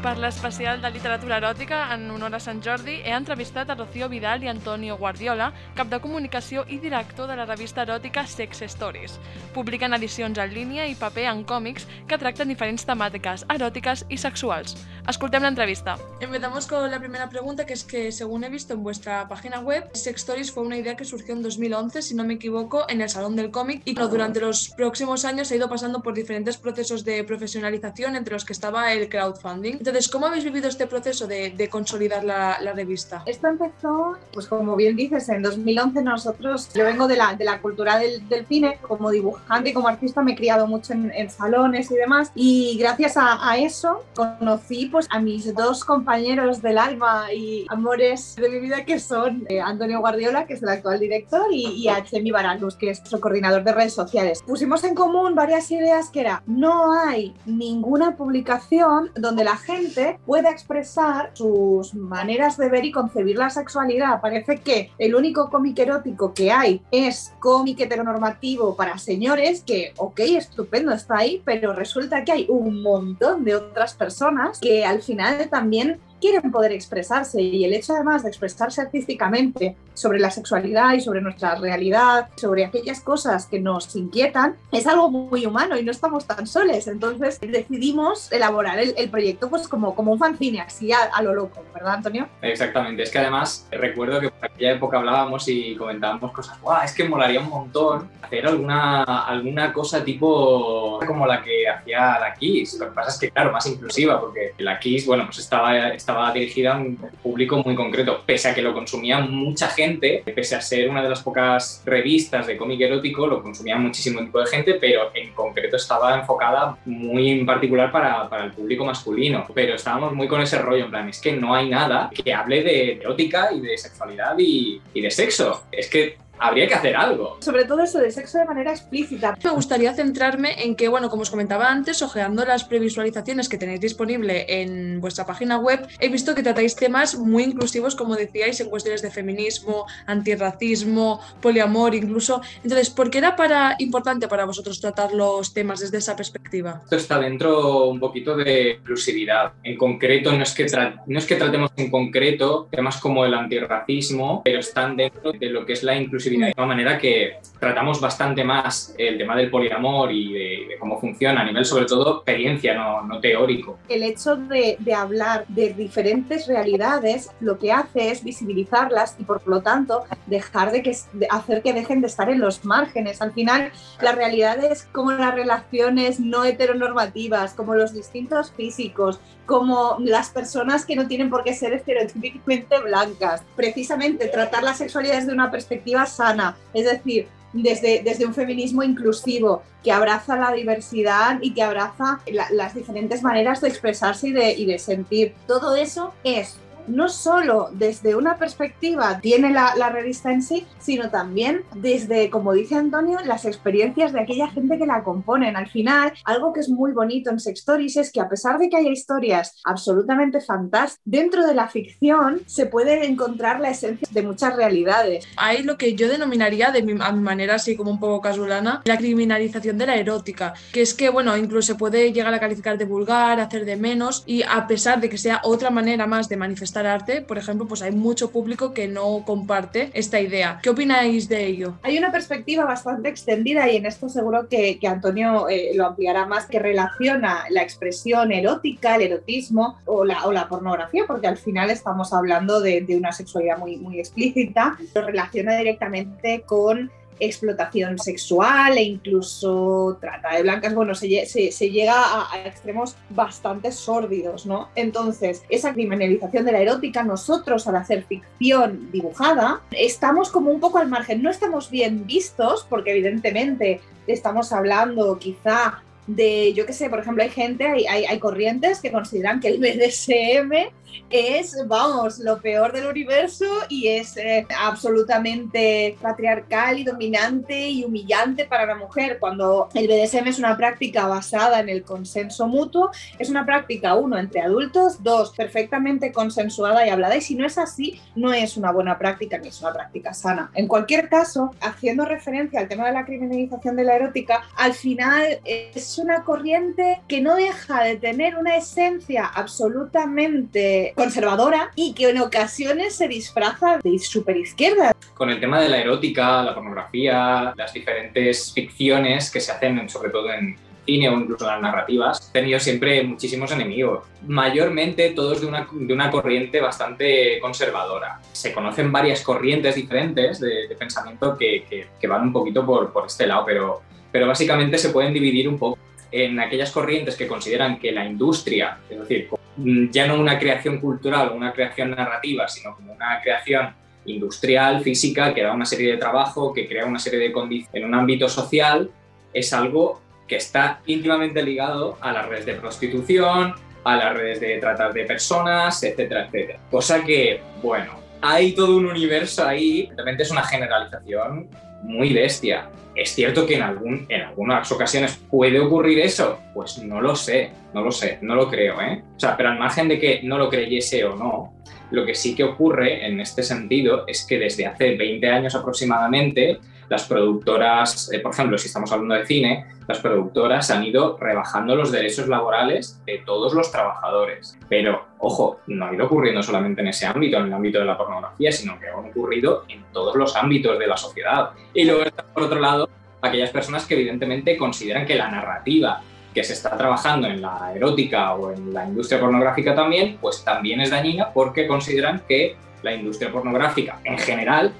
Per l'especial de literatura eròtica en honor a Sant Jordi he entrevistat a Rocío Vidal i Antonio Guardiola, cap de comunicació i director de la revista eròtica Sex Stories. Publiquen edicions en línia i paper en còmics que tracten diferents temàtiques eròtiques y sexuals. Escoltem la entrevista. Empezamos con la primera pregunta, que es que según he visto en vuestra página web, Sex Stories fue una idea que surgió en 2011, si no me equivoco, en el Salón del Cómic y durante los próximos años ha ido pasando por diferentes procesos de profesionalización, entre los que estaba el crowdfunding. Entonces, ¿cómo habéis vivido este proceso de, de consolidar la, la, revista? Esto empezó, pues como bien dices, en 2011 nosotros, yo vengo de la, de la cultura del, del, cine, como dibujante y como artista me he criado mucho en, en salones y demás, y gracias a, a, eso conocí pues a mis dos compañeros del alma y amores de mi vida que son eh, Antonio Guardiola, que es el actual director, y, y a Chemi Baranus, que es nuestro coordinador de redes sociales. Pusimos en común varias ideas que era, no hay ninguna publicación donde la gente pueda expresar sus maneras de ver y concebir la sexualidad. Parece que el único cómic erótico que hay es cómic heteronormativo para señores, que ok, estupendo, está ahí, pero resulta que hay un montón de otras personas que al final también quieren poder expresarse y el hecho además de expresarse artísticamente sobre la sexualidad y sobre nuestra realidad, sobre aquellas cosas que nos inquietan, es algo muy humano y no estamos tan soles. Entonces decidimos elaborar el, el proyecto pues como, como un fanzine, así a, a, lo loco, ¿verdad Antonio? Exactamente, es que además recuerdo que por aquella época hablábamos y comentábamos cosas, ¡guau! Es que molaría un montón hacer alguna, alguna cosa tipo como la que hacía la Kiss. Lo que pasa es que, claro, más inclusiva, porque la Kiss, bueno, pues estaba, estaba dirigida a un público muy concreto, pese a que lo consumía mucha gente, pese a ser una de las pocas revistas de cómic erótico, lo consumía muchísimo tipo de gente, pero en concreto estaba enfocada muy en particular para, para el público masculino. Pero estábamos muy con ese rollo, en plan, es que no hay nada que hable de erótica y de sexualidad y de sexo. Es que habría que hacer algo. Sobre todo eso de sexo de manera explícita. Me gustaría centrarme en que, bueno, como os comentaba antes, ojeando las previsualizaciones que tenéis disponible en vuestra página web, he visto que tratáis temas muy inclusivos, como decíais, en cuestiones de feminismo, antirracismo, poliamor, incluso. Entonces, ¿por qué era para, importante para vosotros tratar los temas desde esa perspectiva? Esto está dentro un poquito de inclusividad. En concreto, no es que, no es que tratemos en concreto temas como el antirracismo, pero están dentro de lo que es la inclusividad de una manera que tratamos bastante más el tema del poliamor y de, cómo funciona a nivel sobre todo experiencia, no, no teórico. El hecho de, de, hablar de diferentes realidades lo que hace es visibilizarlas y por lo tanto dejar de, que, hacer que dejen de estar en los márgenes. Al final las realidades como las relaciones no heteronormativas, como los distintos físicos, como las personas que no tienen por qué ser estereotípicamente blancas. Precisamente tratar la sexualidad desde una perspectiva sana, es decir, desde, desde, un feminismo inclusivo que abraza la diversidad y que abraza la, las diferentes maneras de expresarse y de, y de sentir. Todo eso es no solo desde una perspectiva tiene la, la, revista en sí, sino también desde, como dice Antonio, las experiencias de aquella gente que la componen. Al final, algo que es muy bonito en Sex Stories es que a pesar de que haya historias absolutamente fantásticas, dentro de la ficción se puede encontrar la esencia de muchas realidades. Hay lo que yo denominaría, de mi, a mi manera así como un poco casulana, la criminalización de la erótica, que es que, bueno, incluso se puede llegar a calificar de vulgar, hacer de menos, y a pesar de que sea otra manera más de manifestar arte, por ejemplo, pues hay mucho público que no comparte esta idea. ¿Qué opináis de ello? Hay una perspectiva bastante extendida y en esto seguro que, que Antonio eh, lo ampliará más, que relaciona la expresión erótica, el erotismo o la, o la pornografía, porque al final estamos hablando de, de una sexualidad muy, muy explícita, lo relaciona directamente con explotación sexual e incluso trata de blancas, bueno, se, llega a, a, extremos bastante sórdidos, ¿no? Entonces, esa criminalización de la erótica, nosotros al hacer ficción dibujada, estamos como un poco al margen, no estamos bien vistos, porque evidentemente estamos hablando quizá de, yo qué sé, por ejemplo, hay gente, hay, hay, hay, corrientes que consideran que el BDSM es, vamos, lo peor del universo y es eh, absolutamente patriarcal y dominante y humillante para la mujer, cuando el BDSM es una práctica basada en el consenso mutuo, es una práctica, uno, entre adultos, dos, perfectamente consensuada y hablada, y si no es así, no es una buena práctica ni es una práctica sana. En cualquier caso, haciendo referencia al tema de la criminalización de la erótica, al final es una corriente que no deja de tener una esencia absolutamente conservadora y que en ocasiones se disfraza de super izquierda. Con el tema de la erótica, la pornografía, las diferentes ficciones que se hacen, sobre todo en cine o incluso las narrativas, he tenido siempre muchísimos enemigos. Mayormente todos de una, de una corriente bastante conservadora. Se conocen varias corrientes diferentes de, de pensamiento que, que, que, van un poquito por, por este lado, pero, pero básicamente se pueden dividir un poco en aquellas corrientes que consideran que la industria, es decir, mm, ya no una creación cultural o una creación narrativa, sino como una creación industrial, física, que da una serie de trabajo, que crea una serie de condiciones en un ámbito social, es algo que está íntimamente ligado a las redes de prostitución, a las redes de tratar de personas, etcétera, etcétera. Cosa que, bueno, hay todo un universo ahí, realmente es una generalización muy bestia. ¿Es cierto que en, algún, en algunas ocasiones puede ocurrir eso? Pues no lo sé, no lo sé, no lo creo, ¿eh? O sea, pero al margen de que no lo creyese o no, lo que sí que ocurre en este sentido es que desde hace 20 años aproximadamente, las productoras, eh, por ejemplo, si estamos hablando de cine, las productoras han ido rebajando los derechos laborales de todos los trabajadores. Pero, ojo, no ha ido ocurriendo solamente en ese ámbito, en el ámbito de la pornografía, sino que ha ocurrido en todos los ámbitos de la sociedad. Y luego por otro lado, aquellas personas que evidentemente consideran que la narrativa que se está trabajando en la erótica o en la industria pornográfica también, pues también es dañina porque consideran que la industria pornográfica en general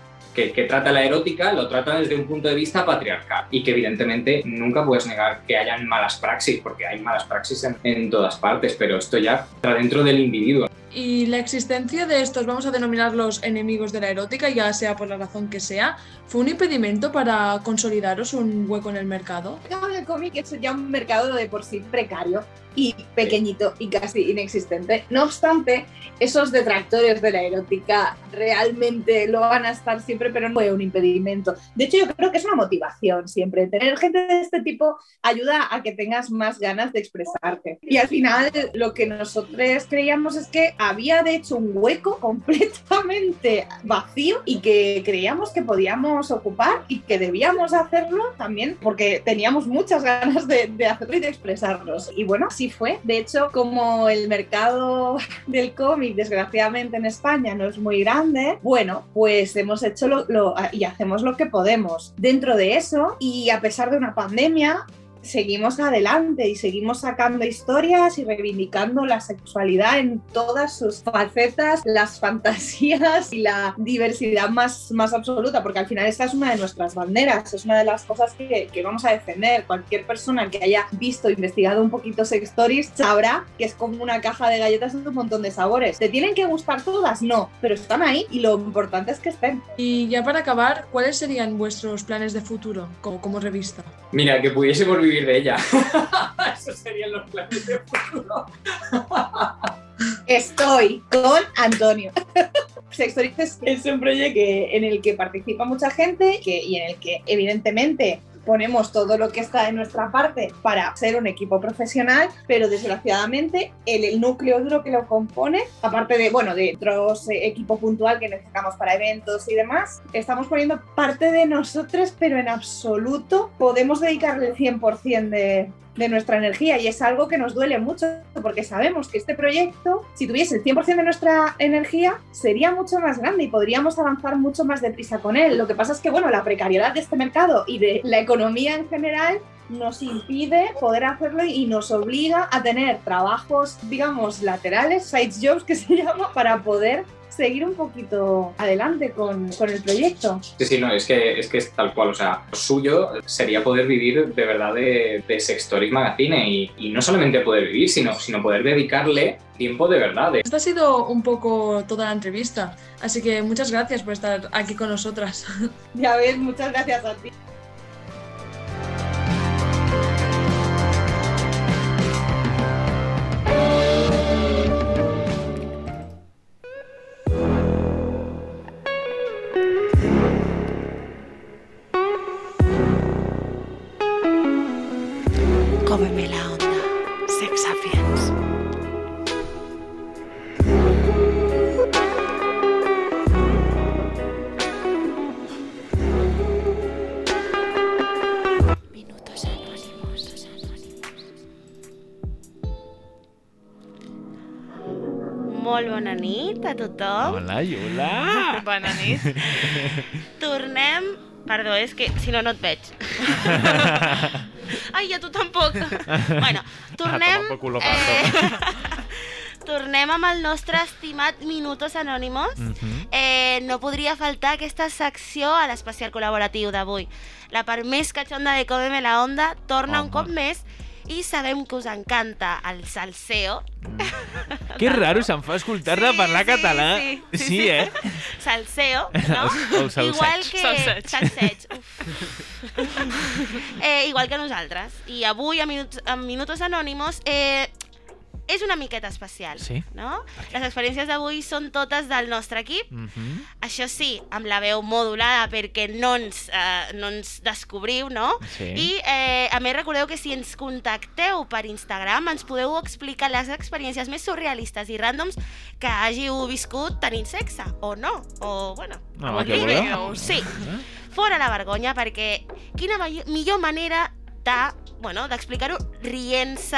que, trata la erótica lo trata desde un punto de vista patriarcal y que evidentemente nunca puedes negar que hayan malas praxis, porque hay malas praxis en todas partes, pero esto ya está dentro del individuo. Y la existencia de estos, vamos a denominarlos enemigos de la erótica, ya sea por la razón que sea, ¿fue un impedimento para consolidaros un hueco en el mercado? El mercado del cómic es ya un mercado de por sí precario y pequeñito y casi inexistente. No obstante, esos detractores de la erótica realmente lo van a estar siempre, pero no fue un impedimento. De hecho, yo creo que es una motivación siempre. Tener gente de este tipo ayuda a que tengas más ganas de expresarte. Y al final, lo que nosotros creíamos es que había de hecho un hueco completamente vacío y que creíamos que podíamos ocupar y que debíamos hacerlo también porque teníamos muchas ganas de, hacerlo y de expresarnos. Y bueno, así fue. De hecho, como el mercado <laughs> del cómic, desgraciadamente en España, no es muy grande, bueno, pues hemos hecho lo, y hacemos lo que podemos dentro de eso. Y a pesar de una pandemia, seguimos adelante y seguimos sacando historias y reivindicando la sexualidad en todas sus facetas, las fantasías y la diversidad más, más absoluta, porque al final esta es una de nuestras banderas, es una de las cosas que, que vamos a defender. Cualquier persona que haya visto, investigado un poquito Sex Stories, sabrá que es como una caja de galletas de un montón de sabores. ¿Te tienen que gustar todas? No, pero están ahí y lo importante es que estén. Y ya para acabar, ¿cuáles serían vuestros planes de futuro como, como revista? Mira, que pudiésemos vivir de ella. Esos serían los planes de futuro. Estoy con Antonio. <laughs> Sextories es, es un proyecto que, en el que participa mucha gente que, y en el que evidentemente ponemos todo lo que está de nuestra parte para ser un equipo profesional, pero desgraciadamente el, el núcleo duro que lo compone, aparte de, bueno, de otros eh, equipo puntual que necesitamos para eventos y demás, estamos poniendo parte de nosotros, pero en absoluto podemos dedicarle el 100% de, de nuestra energía y es algo que nos duele mucho porque sabemos que este proyecto, si tuviese el 100% de nuestra energía, sería mucho más grande y podríamos avanzar mucho más deprisa con él. Lo que pasa es que, bueno, la precariedad de este mercado y de la economía en general nos impide poder hacerlo y nos obliga a tener trabajos, digamos, laterales, side jobs que se <laughs> llama, para poder seguir un poquito adelante con, con, el proyecto. Sí, sí, no, es que, es que es tal cual, o sea, lo suyo sería poder vivir de verdad de, de Sex Stories Magazine y, y, no solamente poder vivir, sino, sino poder dedicarle tiempo de verdad. Esta ha sido un poco toda la entrevista, así que muchas gracias por estar aquí con nosotras. Ya ves, muchas gracias a ti. A tothom. Hola, Iula. <laughs> Bona nit. <laughs> Tornem... Perdó, és que si no, no et veig. <laughs> Ai, a tu tampoc. bueno, tornem... Ah, culo eh, tornem amb el nostre estimat Minutos Anònimos. Mm -hmm. eh, no podria faltar aquesta secció a l'especial col·laboratiu d'avui. La part més catxonda de Cómeme la Onda torna Home. un cop més i sabem que us encanta el salseo. <laughs> Que raro se'm fa escoltar-la parlar català. sí, sí, sí, sí. eh? <laughs> Salseo, <laughs> no? El- el salseig. Igual que... Salseig. Salseig. eh, igual que nosaltres. I avui, a Minuts, a Minutos Anònimos, eh, és una miqueta especial, Sí. no? Les experiències d'avui són totes del nostre equip, Mhm. això sí, amb la veu modulada perquè no ens, eh, no ens descobriu, no? Sí. I eh, a més recordeu que si ens contacteu per Instagram ens podeu explicar les experiències més surrealistes i ràndoms que hàgiu viscut tenint sexe, o no, o bueno, No, voleu. o sí. Fora la vergonya, perquè quina millor manera de, bueno, d'explicar-ho rient-se,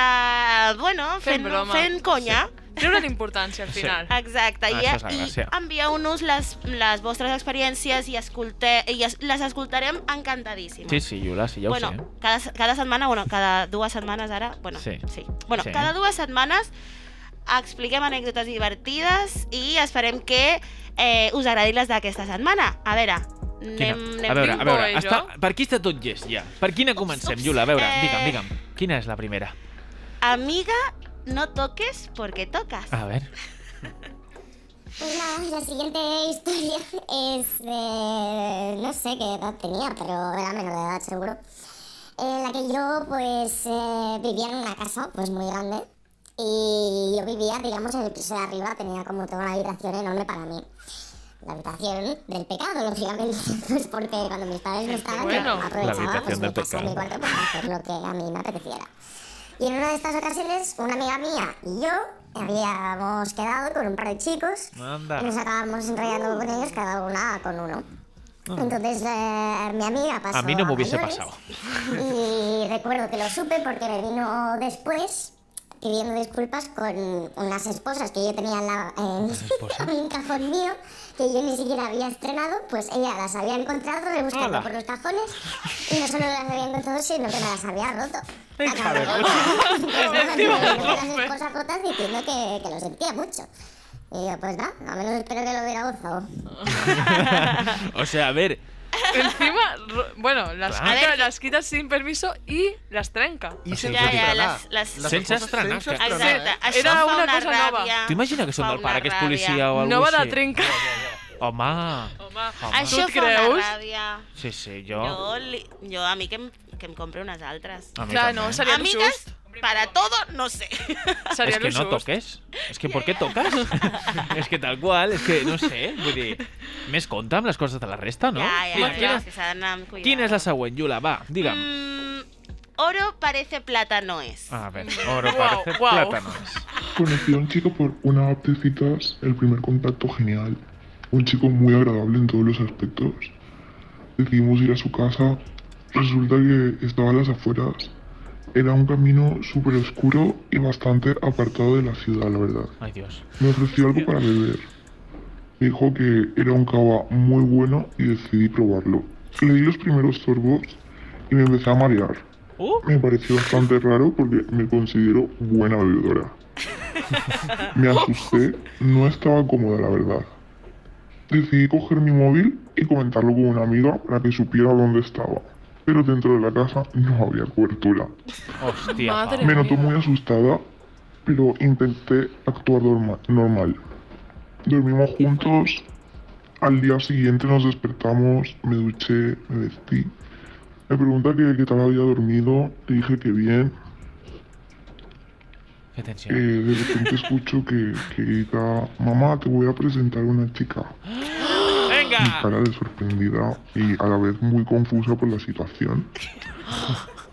bueno, Fent fent, broma. fent conya. Treure'n importància al Sí. final. Exacte, i, Això és la i gràcia. envieu-nos les, les vostres experiències i, escolte, i es, les escoltarem encantadíssimes. Sí, sí, Jula, sí, ja ho bueno, sé. cada, cada setmana, bueno, cada dues setmanes ara, bueno, Sí. sí. Bueno, Sí. cada dues setmanes expliquem anècdotes divertides i esperem que eh, us agradin les d'aquesta setmana. A veure, Quina? anem, A veure, a veure, eh, està, per aquí està tot llest ja. Per quina comencem, ups, Jula? A veure, eh, digue'm, digue'm. Quina és la primera? Amiga, no toques porque tocas. A ver. Pues nada, la siguiente historia <laughs> es de... no sé qué edad tenía, pero era menor de edad seguro. En la que yo pues eh, vivía en una casa pues muy grande y yo vivía, digamos, en el piso de arriba, tenía como toda una habitación enorme para mí. La habitación del pecado, <laughs> lógicamente, pues porque cuando mis padres no estaban, bueno. yo aprovechaba pues, mi casa, mi pecado. cuarto para hacer lo que a mí me apeteciera. Y en una de estas ocasiones, una amiga mía y yo habíamos quedado con un par de chicos Anda. y nos acabamos enrollando con ellos, cada una con uno. Entonces eh, mi amiga pasó A mí no me hubiese mayores pasado. <laughs> Y recuerdo que lo supe porque me vino después pidiendo disculpas con unas esposas que yo tenía en, la, en, <laughs> en un cajón mío que yo ni siquiera había estrenado, pues ella las había encontrado rebuscando Hola. por los cajones y no solo las había encontrado, sino que me las había roto. Hija de puta. <laughs> Diciendo que, que lo sentía mucho. Y yo, pues nada, a menos espero que lo hubiera gozado. <laughs> O sea, a ver, <laughs> Encima, bueno, las, Clar. quita, las quita sin permiso y las trenca. I sigui, sense Ja, ja, les- les- Les Sense estrenar, sense estrenar, Exacte, eh? això Era fa una una cosa nova. ràbia. t'imagines que són del pare que és policia o alguna Nova de trenca. Home, Home, Això tu et creus? ràbia. sí, sí, jo... Jo, li, jo a mi que em, que em compre unes altres. A mi Clar, també. no, seria lo Amigas, just. Para todo, no sé. <laughs> Es que no toques. Es que ¿por qué tocas? <laughs> es que tal qual, es que no sé, vull dir, més compte amb les coses de la resta, no? Ja, ja, Quina- ja, quina- que s'ha d'anar amb cuidado. Quina és la següent, Jula? Va, digue'm. Mm, oro parece plata no es. A ver, oro Guau, parece guau. plátanos. Conocí a un chico por una app de citas, el primer contacto genial. Un chico muy agradable en todos los aspectos. Decidimos ir a su casa. Resulta que estaba a las afueras. Era un camino súper oscuro y bastante apartado de la ciudad, la verdad. Ay, Dios. Me ofreció algo para beber. Me dijo que era un cava muy bueno y decidí probarlo. Le di los primeros sorbos y me empecé a marear. Uh, Me pareció bastante raro porque me considero buena bebedora. <laughs> Me asusté, no estaba cómoda la verdad. Decidí coger mi móvil y comentarlo con una amiga para que supiera dónde estaba. Pero dentro de la casa no había cobertura. hòstia, Madre. Me notó muy asustada, pero intenté actuar norma- normal. Dormimos juntos. Al día siguiente nos despertamos, me duché, me vestí. Me pregunta que qué tal había dormido, le dije que bien. Qué Eh, de repente escucho que, que grita, mamá, te voy a presentar a una chica. <gasps> Mi Venga. cara de sorprendida y a la vez muy confusa por la situación.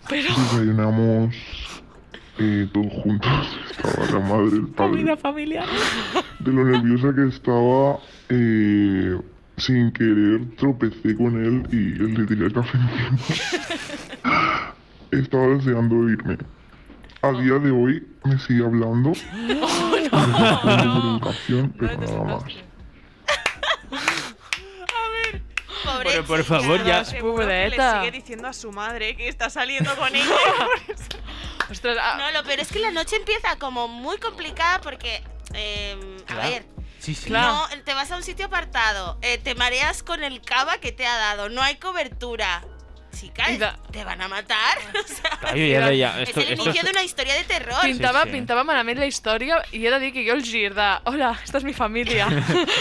Desayunamos eh, todos juntos. Estaba la madre, el padre. Comida familiar. De lo nerviosa que estaba, eh, sin querer tropecé con él y él le tiré el café encima. Estaba deseando irme. A día de hoy me sigue hablando. Me sorprende por educación, pero nada más. Pobre Pero por chica. favor, ya. Seguro que le sigue diciendo a su madre que está saliendo con ella. <laughs> Ostras, ah, No, lo peor es que la noche empieza como muy complicada porque, eh, a Claro. ver, Sí, sí. no, te vas a un sitio apartado, eh, te mareas con el cava que te ha dado, no hay cobertura. Chicas, I de- te van a matar. <laughs> O sea, Clar, jo ja deia, es esto- el esto inicio es- de una historia de terror. Pintava, Sí, sí. pintava malament la història i he de dir que jo el gir de hola, esta és mi família.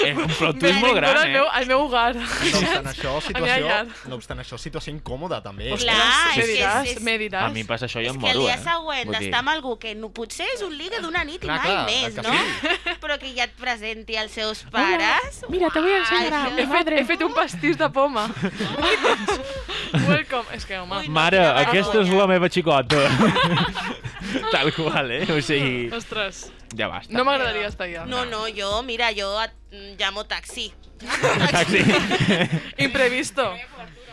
És <laughs> un plot <laughs> twist molt gran, al meu, eh? al meu hogar. No obstant això, situació, no obstant això, situació incòmoda també. Clar, me és que diràs, és- és- diràs. A mi passa això i És em que el moro, dia eh? següent Vull dir- d'estar amb algú que no, potser és un ligue d'una nit i Clar, mai clar, més, no? Però que ja et presenti als seus pares. Mira, te voy a enseñar Ai, a he, fet, he fet un pastís de poma. Welcome. És que, home... Mare, aquesta és la meva xicota. <laughs> Tal qual, eh? O sigui, Ostres, ja basta. no m'agradaria estar allà. No, no, jo, mira, jo et llamo taxi. <laughs> Taxi. <laughs> Imprevisto.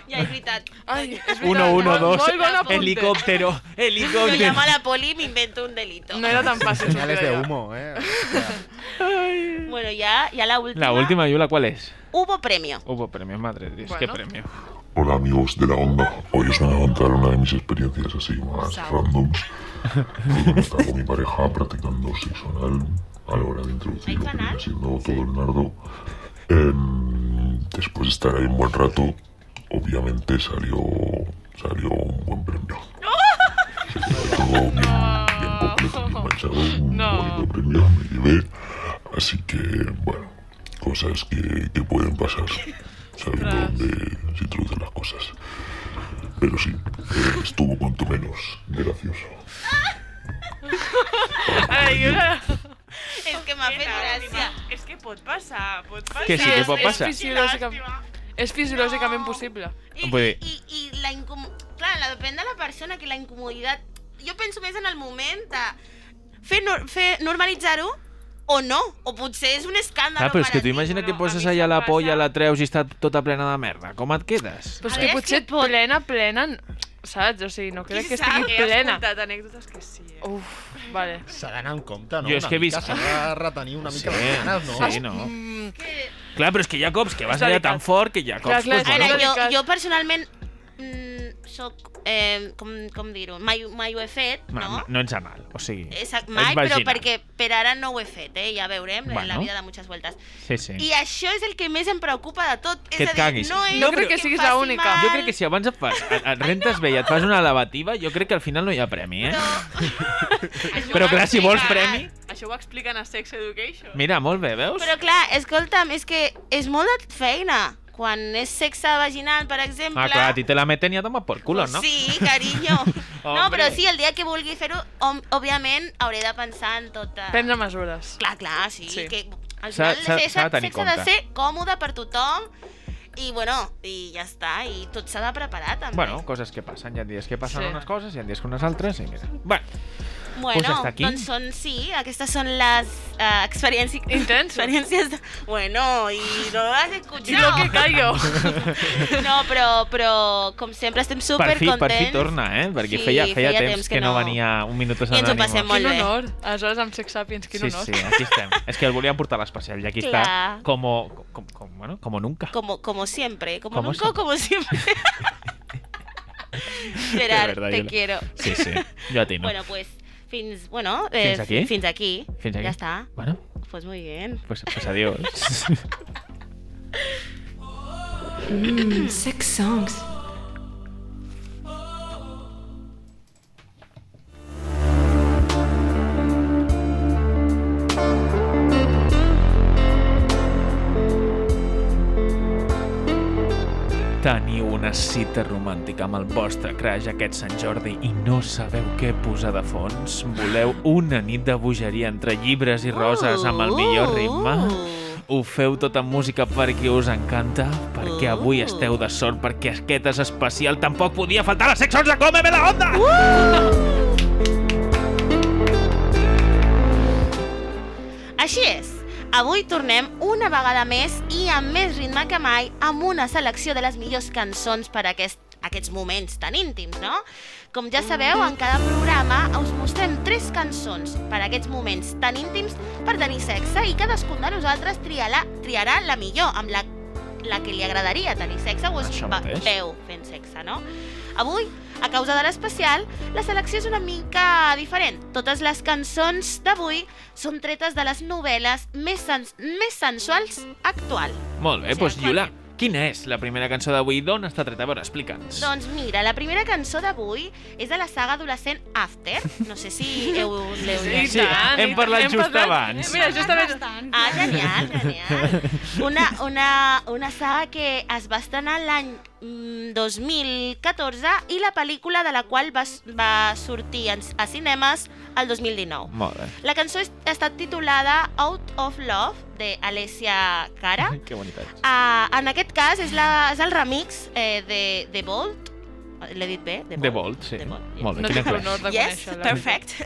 Ja, és veritat. Ai, és veritat. Uno, uno, Molt- dos, molt bon apunte. helicóptero, Jo helicóptero. llamo a la poli y me invento un delito. No era tan fàcil. Señales de humo, eh? Bueno, ya, ya la última. La última, Yula, ¿cuál es? Hubo premio. Hubo premio, madre de Dios, Bueno. qué premio. Hola amigos de la onda, hoy os voy a contar una de mis experiencias así más randoms. Cuando estaba con mi pareja practicando sexo anal a la hora de introducir lo que viene siendo todo el nardo. Em, después de estar ahí un buen rato, obviamente salió, salió un buen premio. Todo bien, bien completo, bien manchado, un bonito premio, me llevé. Así que, bueno, cosas que, que pueden pasar, sabiendo dónde se introducen las cosas. Pero sí, eh, estuvo cuanto menos gracioso. Ai. És que m'ha fet gràcia. És que pot passar, pot passar. Que sí, que pot passar. És, fisiològicament, és fisiològicament possible. Vull dir, I, i la incom... Clar, la, depèn de la persona que la incomoditat... Jo penso més en el moment de fer, nor fer normalitzar-ho o no. O potser és un escàndol ah, però és que tu imagina que poses allà la polla, la treus i està tota plena de merda. Com et quedes? Però és que potser pot- plena, plena... Saps? O sigui, no crec que estigui He plena. escoltat anècdotes que sí. Eh? Uf, vale. S'ha d'anar en compte, no? Jo és que he vist- S'ha de retenir una mica Sí, les ganes, no? sí, no. Mm, Clar, però és que hi ha cops que vas allà tan fort que hi ha cops... Clar, clar, bueno, delicat. jo, jo personalment mm, soc, eh, com, com dir-ho, mai, mai ho he fet, no, no? no ets anal, o sigui... Exacte, mai, però vaginal. perquè per ara no ho he fet, eh? ja veurem, bueno. la Bueno. vida de muchas vueltas. Sí, sí. I això és el que més em preocupa de tot. Que és et a dir, caguis. no és No crec que em siguis l'única. mal, Jo crec que si abans et, fas, et, et rentes bé i et fas una lavativa, jo crec que al final no hi ha premi, eh? <laughs> Però clar, si vols premi... Això ho expliquen a Sex Education. Mira, molt bé, veus? Però clar, escolta'm, és que és molt de feina. Quan és sexe vaginal, per exemple... Ah, clar, a ti te la meten i a tomar por culo, no? Sí, carinyo. <laughs> no, però sí, el dia que vulgui fer-ho, òbviament hauré de pensar en tot... eh, Prendre mesures. Clar, clar, sí. Sí. Que al final el s'ha de sexe ha de ser còmode per tothom i, bueno, i ja està. I tot s'ha de preparar, també. Bueno, coses que passen. Hi ha dies que passen Sí. unes coses, hi ha dies que unes altres, i mira. Bueno, Bueno, Pues hasta aquí. doncs són, sí, aquestes són les uh, experiències... <laughs> Intenso. Experiències... De... Bueno, i no has escuchado. I lo que callo. <laughs> No, però, però com sempre estem super per fi, per contents. fi torna, eh? Perquè Sí, feia, feia, feia temps, temps que, que no no- venia un Minutos I ens ho passem molt Quin bé. honor. Aleshores, amb Sex Sapiens, quin Sí, honor. sí, aquí estem. És que el volíem portar a l'especial i aquí Clar. està como, com, com, bueno, como nunca. Como, como siempre, como, Como nunca o como siempre. <laughs> Gerard, De verdad, te yo quiero. Sí, sí, jo a ti no. Bueno, pues fins, bueno, Fins eh, aquí? Fins aquí. Fins aquí. Ya está. Bueno, Pues muy bien. pues, pues adiós. Mmm, <laughs> sex songs. Teniu una cita romàntica amb el vostre crush aquest Sant Jordi i no sabeu què posar de fons? Voleu una nit de bogeria entre llibres i roses amb el millor ritme? Ho feu tot amb música per qui us encanta? Perquè avui esteu de sort perquè aquest és especial tampoc podia faltar la seccions de Cómeme la Onda! Així és. Avui tornem una vegada més i amb més ritme que mai amb una selecció de les millors cançons per a aquest, aquests moments tan íntims, no? Com ja sabeu, en cada programa us mostrem tres cançons per a aquests moments tan íntims per tenir sexe i cadascun de nosaltres triarà, triarà la millor, amb la, la que li agradaria tenir sexe o es veu fent sexe, no? Avui, a causa de l'especial, la selecció és una mica diferent. Totes les cançons d'avui són tretes de les novel·les més, sens més sensuals actual. Molt bé, doncs Yula, Quina és la primera cançó d'avui? D'on està treta? A veure, explica'ns. Doncs mira, la primera cançó d'avui és de la saga adolescent After. No sé si heu, l'heu Sí, llegit. sí, tant, hem parlat hem just parlat- abans. Mira, justament... Ah, genial, genial. Una, una, una saga que es va estrenar l'any 2014 i la pel·lícula de la qual va, va sortir en- a cinemes el 2019. Molt bé. La cançó ha estat titulada Out of Love, de Alessia Cara. Que bonitat. Uh, en aquest cas és, la, és el remix eh, de, de Bolt. L'he dit bé? The Vault, sí. Molt bé, No quin l'honor de Yes, perfect. <laughs>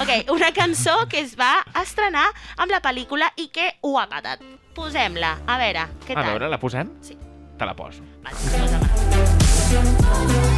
Ok, una cançó que es va estrenar amb la pel·lícula i que ho ha patat. Posem-la, a veure, què A tal? veure, la posem? Sí. Te la poso. 来，你坐下来。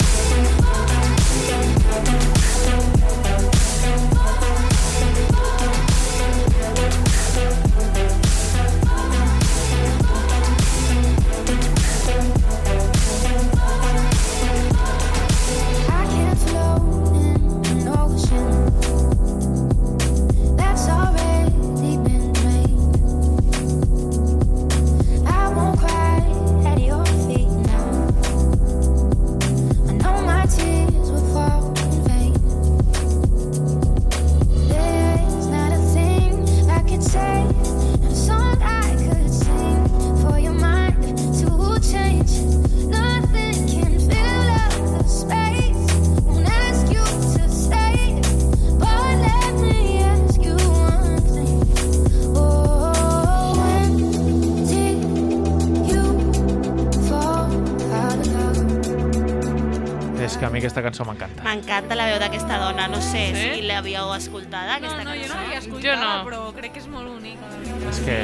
Aquesta cançó m'encanta. M'encanta la veu d'aquesta dona, no sé Sí? si l'havíeu escoltada, aquesta No, no, jo no cançó. l'havia Jo escoltada, no. però crec que és molt única. És que...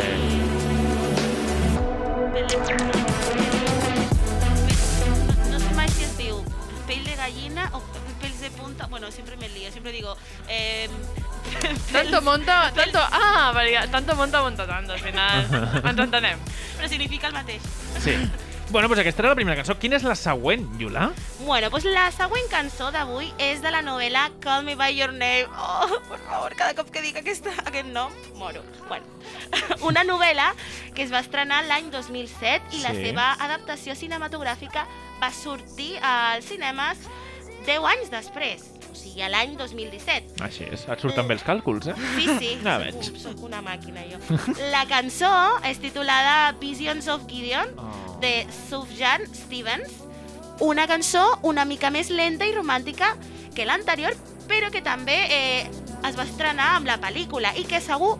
No sé mai si es diu pell de gallina o pells de punta. Bueno, siempre me lío, siempre digo... Eh, Tanto monta, tanto... Ah, tanto monta, monta tanto, al final <laughs> ens entenem. Però significa el mateix. Sí. Bueno, doncs aquesta era la primera cançó. Quina és la següent, Yula? Bueno, doncs la següent cançó d'avui és de la novel·la Call Me By Your Name. Oh, per favor, cada cop que dic aquesta, aquest nom, moro. Bueno, <laughs> una novel·la que es va estrenar l'any 2007 i la Sí. seva adaptació cinematogràfica va sortir als cinemes 10 anys després, o sigui, a l'any 2017. Així és, et surten bé els càlculs, eh? Sí, sí, <laughs> Ja soc, veig. soc una màquina jo. La cançó és titulada Visions of Gideon, de Sufjan Stevens, una cançó una mica més lenta i romàntica que l'anterior, però que també eh, es va estrenar amb la pel·lícula i que segur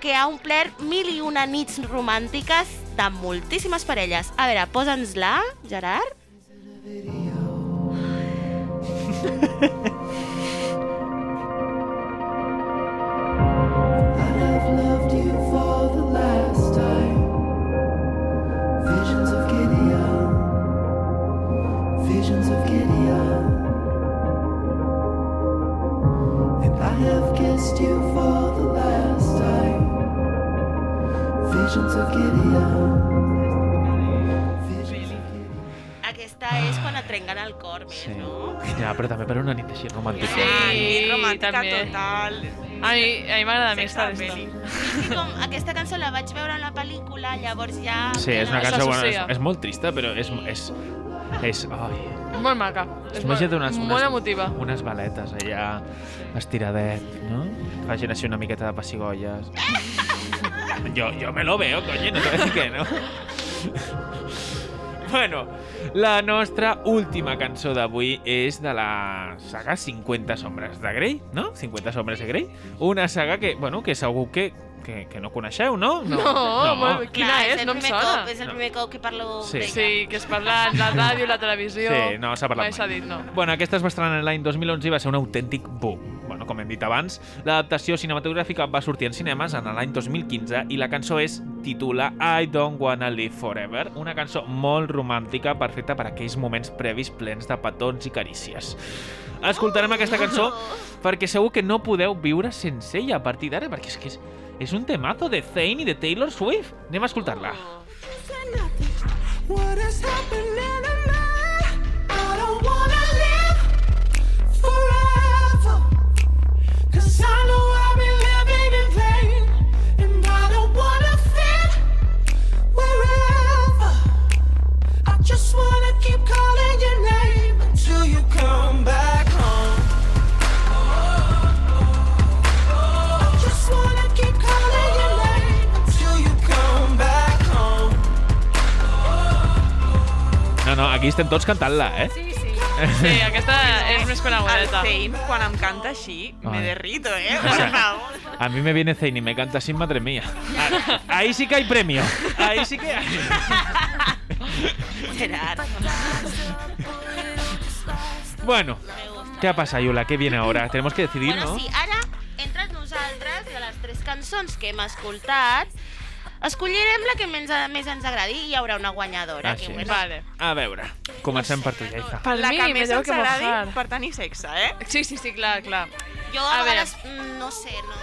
que ha omplert mil i una nits romàntiques de moltíssimes parelles. A veure, posa'ns-la, Gerard. <laughs> el cor més, Sí. no? Ja, però també per una nit així romàntica. Sí, romàntica també. total. A mi, a mi m'agrada més Sexe esta peli. Sí, com aquesta cançó la vaig veure en la pel·lícula, llavors ja... Sí, és una cançó, bueno, és, és molt trista, però és... és, és ai, Molt maca. És molt, unes, molt emotiva. unes valetes allà, estiradet, no? Facin així una miqueta de pessigolles. <laughs> jo, jo me lo veo, coño, no te voy a decir que no. Bueno, la nostra última cançó d'avui és de la saga 50 sombres de Grey, no? 50 sombres de Grey. Una saga que, bueno, que segur que, que, que no coneixeu, no? No, molt- quina Clar, és? el No em sona. Cop, és el primer cop que parlo Sí. d'ella. Sí, que es parla en la ràdio, la televisió... Sí, no s'ha parlat Mai mai. dit, no. Bueno, aquesta es va estrenar l'any 2011 i va ser un autèntic boom. Bueno, com hem dit abans, l'adaptació cinematogràfica va sortir en cinemes en l'any 2015 i la cançó és titula I Don't Wanna Live Forever, una cançó molt romàntica perfecta per a aquells moments previs plens de petons i carícies. Escoltarem aquesta cançó perquè segur que no podeu viure sense ella a partir d'ara, perquè és que és, és un temazo de Zayn i de Taylor Swift. Anem a escoltar-la. What has happened aquí estem tots cantant-la, eh? Sí, sí. Aquesta és més El conegudeta. Zane, quan em canta així, me derrito, eh? Sea, favor. A mí me viene Zayn y me canta sin madre mía. Ah, Ahí sí que hay premio. Ahí sí que hay. Gerard. Bueno, ¿qué ha pasado, Yula? ¿Qué viene ahora? Tenemos que decidir, bueno, ¿no? sí, ara, entre nosaltres, de les tres cançons que hem escoltat, escollirem la que més, més ens agradi i hi haurà una guanyadora. Ah, sí. bueno, Vale. A veure, comencem per tu, Jaiza. Per la mi, que me més tengo ens que agradi mojar. per tenir sexe, eh? Sí, sí, sí, clar, clar. Jo a, A vegades, mm, no sé, no,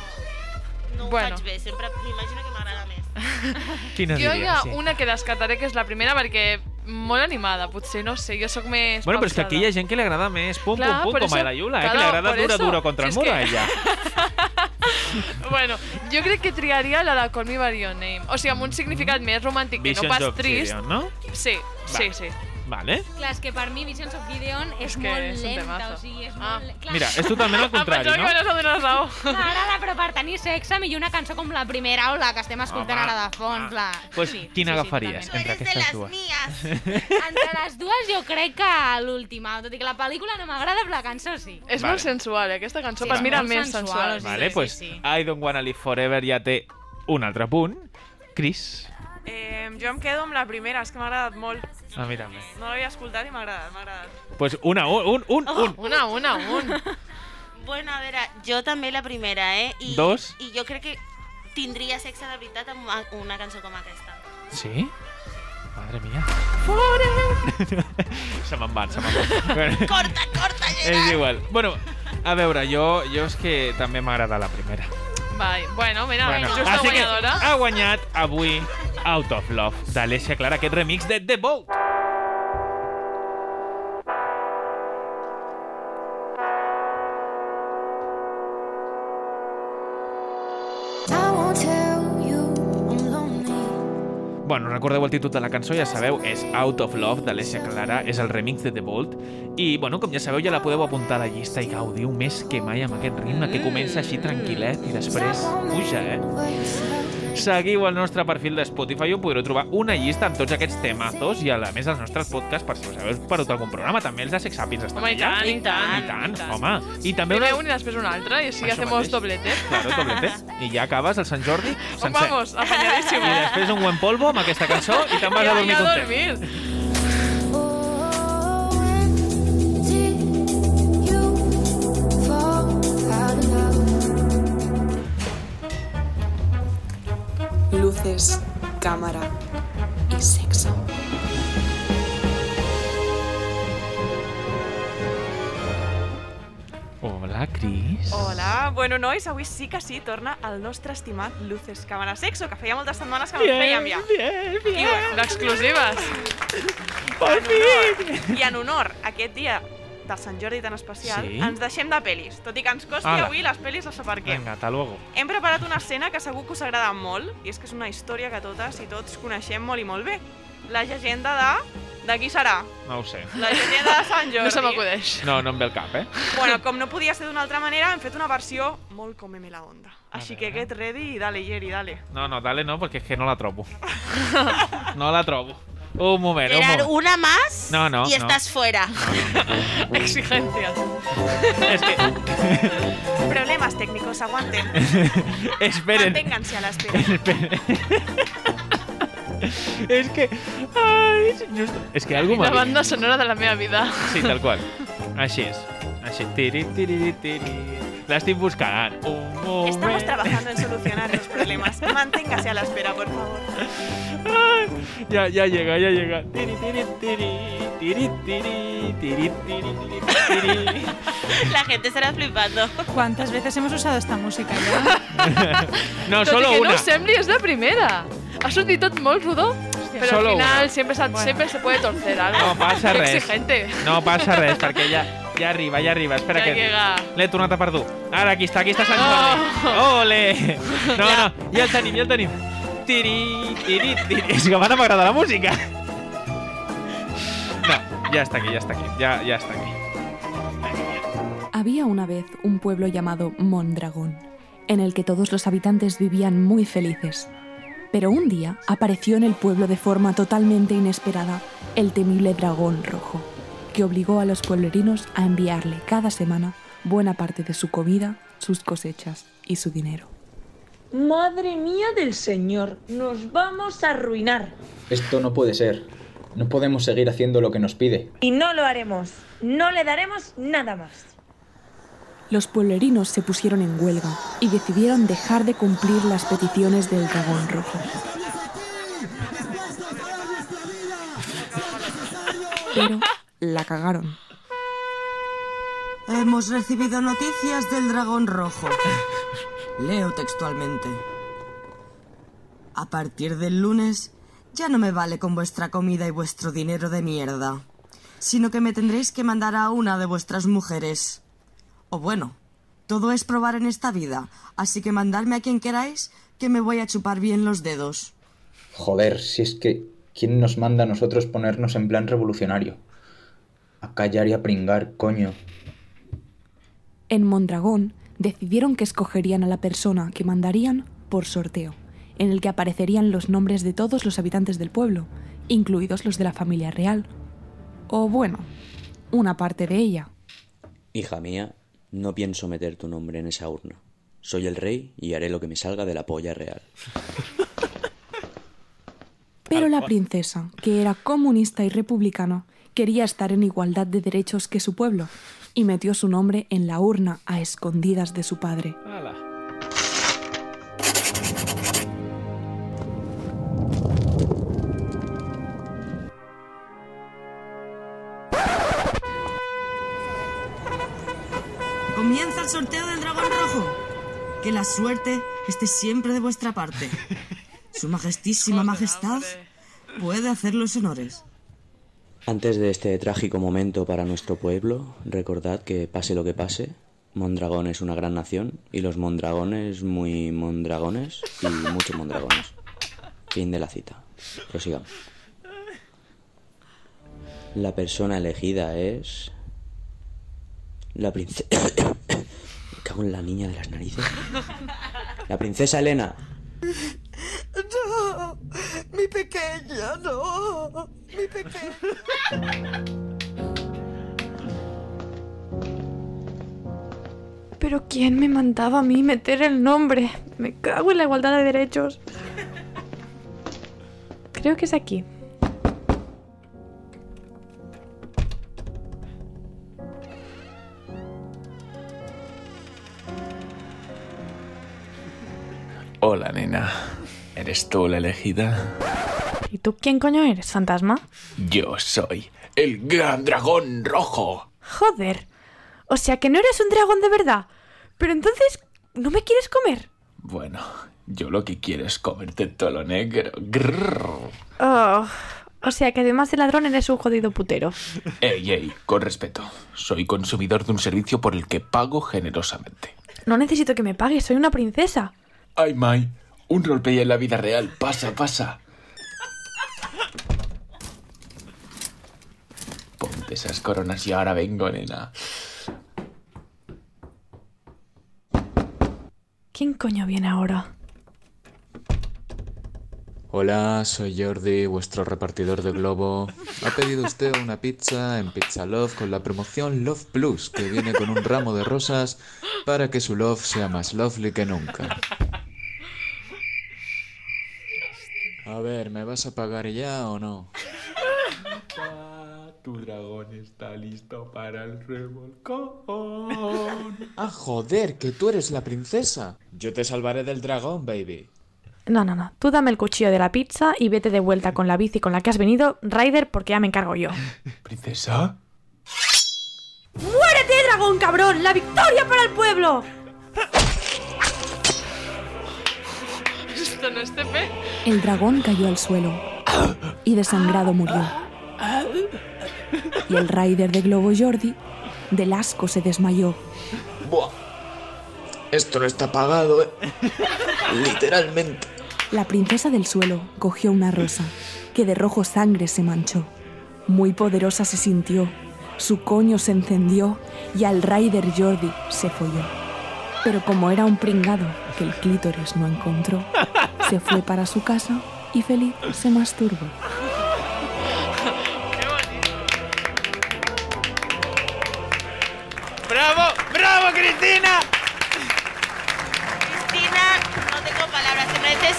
no Bueno. ho faig bé. Sempre m'imagino que m'agrada més. Quina jo hi diries, ha sí. una que descartaré, que és la primera, perquè molt animada, potser, no sé, jo sóc més Bueno, però és que aquí hi ha gent que li agrada més pum, Clar, pum, pum, com a la Yula, eh? claro, que li agrada eso. duro contra el muro a que- ella. <laughs> Bueno, jo crec que triaria la de Call Me By Your Name. O sigui, amb un significat més romàntic que no pas of trist. Gideon, no? Sí, sí, Va. sí. Vale. Clar, és que per mi Visions of Gideon és, És que molt és lenta, temazo. o sigui, és Ah. molt... Clar, Mira, és totalment al contrari, Em pensava no? que m'anaves a donar raó. M'agrada, però per tenir sexe, millor una cançó com la primera o la que estem escoltant Home, ara de fons. La... Pues, sí, quina sí, sí, agafaries totalment. entre aquestes dues? <laughs> Entre les dues jo crec que l'última, tot i que la pel·lícula no m'agrada, però la cançó sí. És Vale. molt sensual, eh? aquesta cançó Sí, per mi era més sensual, sensual. Vale, pues I Don't Wanna Live Forever ja té un altre punt. Chris, Eh, jo em quedo amb la primera, és que m'ha agradat molt. a mi també. No l'havia escoltat i m'ha agradat, m'ha agradat. Pues una, un, un, un, un. Una, una, un. <laughs> Bueno, a veure, jo també la primera, eh? I, Dos. I jo crec que tindria sexe de veritat amb una, una cançó com aquesta. Sí? Madre mía. Forever. <laughs> se me'n van, se me'n van. <laughs> Corta, corta, És igual. Bueno, a veure, jo, jo és que també m'agrada la primera. Vai. Bueno, mira, Bueno, justa així que guanyadora. ha guanyat avui Out of Love d'Alessia Clara, aquest remix de The Boat. Bueno, recordeu el títol de la cançó, ja sabeu, és Out of Love d'Alessia Clara, és el remix de The Bolt. I, bueno, com ja sabeu, ja la podeu apuntar a la llista i gaudiu més que mai amb aquest ritme que comença així tranquil·let i després puja, eh? Seguiu el nostre perfil de Spotify on podreu trobar una llista amb tots aquests temazos i a la més els nostres podcasts per si us heu perdut algun programa, també els de Sex Happens estan Home, i allà. tant, i tant, I tant, i tant. home. I també Primer una... un i després un altre, i així Això hacemos mateix. doblete. Claro, doblete. I ja acabes el Sant Jordi Oh, sencer. vamos, apanyadíssim. I després un buen polvo amb aquesta cançó i te'n vas a dormir I content. Luces, cámara y sexo. Hola, Cris. Hola, bueno, nois, avui sí que sí, torna el nostre estimat Luces Càmera Sexo, que feia moltes setmanes que no Bien, fèiem ja. Bien, bien. I bueno, D'exclusives. Per en honor, I en honor a aquest dia del Sant Jordi tan especial, Sí? ens deixem de pel·lis. Tot i que ens costi Ala. avui les pel·lis les aparquem. Vinga, hasta luego. Hem preparat una escena que segur que us agrada molt, i és que és una història que totes i tots coneixem molt i molt bé. La llegenda de... De qui serà? No ho sé. La llegenda de Sant Jordi. <laughs> No se m'acudeix. No, no em ve el cap, eh? Bueno, <laughs> com no podia ser d'una altra manera, hem fet una versió molt com Meme la onda. Així que get ready i dale, Jerry, dale. No, no, dale no, perquè és que no la trobo. <laughs> No la trobo. Un moment, un Gerard, moment. una más No, no, y no. estás fuera. Exigencias. És que... Problemas técnicos, aguanten. <laughs> Esperen. Manténganse a la espera. Esperen. és que... Just... És que algú m'ha La banda sonora de la meva vida. Sí, tal és. Així. Tiri, tiri, tiri. La estoy buscando. Oh, Estamos trabajando en solucionar los problemas. <laughs> Manténgase a la espera, por favor. Ya, ya llega, ya llega. La gente estará flipando. ¿Cuántas veces hemos usado esta música ya? <laughs> no, solo que una. No, Sembly es la primera. Ha sortit tot molt rodó. Però Solo al final una. sempre, bueno. se puede torcer algo. No passa res. Exigente. No passa res, perquè ja, <laughs> ja arriba, ja arriba. Espera Ja que llega. l'he tornat a perdut. Ara, aquí està, aquí està Sant Jordi. Ole! <laughs> No, no, ja el tenim, ja el tenim. Tiri, tiri, tiri. És que m'ha m'agrada la música. No, ya está aquí, ya está aquí. Ya, ya está aquí. Había una vez un pueblo llamado Mondragón, en el que todos los habitantes vivían muy felices. Pero un día apareció en el pueblo de forma totalmente inesperada el temible dragón rojo, que obligó a los pueblerinos a enviarle cada semana buena parte de su comida, sus cosechas y su dinero. Madre mía del Señor, nos vamos a arruinar. Esto no puede ser. No podemos seguir haciendo lo que nos pide. Y no lo haremos. No le daremos nada más. Los pueblerinos se pusieron en huelga y decidieron dejar de cumplir las peticiones del dragón rojo. Pero la cagaron. Hemos recibido noticias del dragón rojo. Leo textualmente. A partir del lunes ya no me vale con vuestra comida y vuestro dinero de mierda, sino que me tendréis que mandar a una de vuestras mujeres. O bueno, todo es probar en esta vida, así que mandadme a quien queráis, que me voy a chupar bien los dedos. Joder, si es que... ¿Quién nos manda a nosotros ponernos en plan revolucionario? A callar y a pringar, coño. En Mondragón decidieron que escogerían a la persona que mandarían por sorteo, en el que aparecerían los nombres de todos los habitantes del pueblo, incluidos los de la familia real. O bueno, una parte de ella. Hija mía, no pienso meter tu nombre en esa urna. Soy el rey y haré lo que me salga de la polla real. Pero la princesa, que era comunista y republicana, quería estar en igualdad de derechos que su pueblo y metió su nombre en la urna a escondidas de su padre. Comienza el sorteo del dragón rojo. Que la suerte esté siempre de vuestra parte. <laughs> Su majestísima majestad puede hacer los honores. Antes de este trágico momento para nuestro pueblo, recordad que pase lo que pase, Mondragón es una gran nación y los mondragones muy mondragones y muchos mondragones. Fin de la cita. Prosigamos. La persona elegida es... La princesa... <coughs> Cago en la niña de las narices. La princesa Elena. No, mi pequeña, no, mi pequeña. Pero ¿quién me mandaba a mí meter el nombre? Me cago en la igualdad de derechos. Creo que es aquí. ¿Eres tú la elegida? ¿Y tú quién coño eres, fantasma? Yo soy el gran dragón rojo. Joder. O sea que no eres un dragón de verdad. Pero entonces, ¿no me quieres comer? Bueno, yo lo que quiero es comerte todo lo negro. Grrr. Oh, o sea que además de ladrón eres un jodido putero. Ey, ey, con respeto. Soy consumidor de un servicio por el que pago generosamente. No necesito que me pagues, soy una princesa. Ay, Mai, un roleplay en la vida real. Pasa, pasa. Ponte esas coronas y ahora vengo, nena. ¿Quién coño viene ahora? Hola, soy Jordi, vuestro repartidor de globo. Ha pedido usted una pizza en Pizza Love con la promoción Love Plus, que viene con un ramo de rosas para que su love sea más lovely que nunca. A ver, ¿me vas a pagar ya o no? <laughs> Tu dragón está listo para el revolcón. Ah, joder, que tú eres la princesa. Yo te salvaré del dragón, baby. No, no, no. Tú dame el cuchillo de la pizza y vete de vuelta con la bici con la que has venido, Ryder, porque ya me encargo yo. <laughs> ¿Princesa? ¡Muérete, dragón cabrón! ¡La victoria para el pueblo! Esto no es TP. El dragón cayó al suelo y desangrado murió. Y el rider de Globo Jordi, del asco, se desmayó. Buah. Esto no está pagado, ¿eh? Literalmente. La princesa del suelo cogió una rosa, que de rojo sangre se manchó. Muy poderosa se sintió, su coño se encendió y al rider Jordi se folló. Pero como era un pringado que el clítoris no encontró, se fue para su casa y feliz se masturbó. ¡Bravo! ¡Bravo, Cristina! Cristina, no tengo palabras, te mereces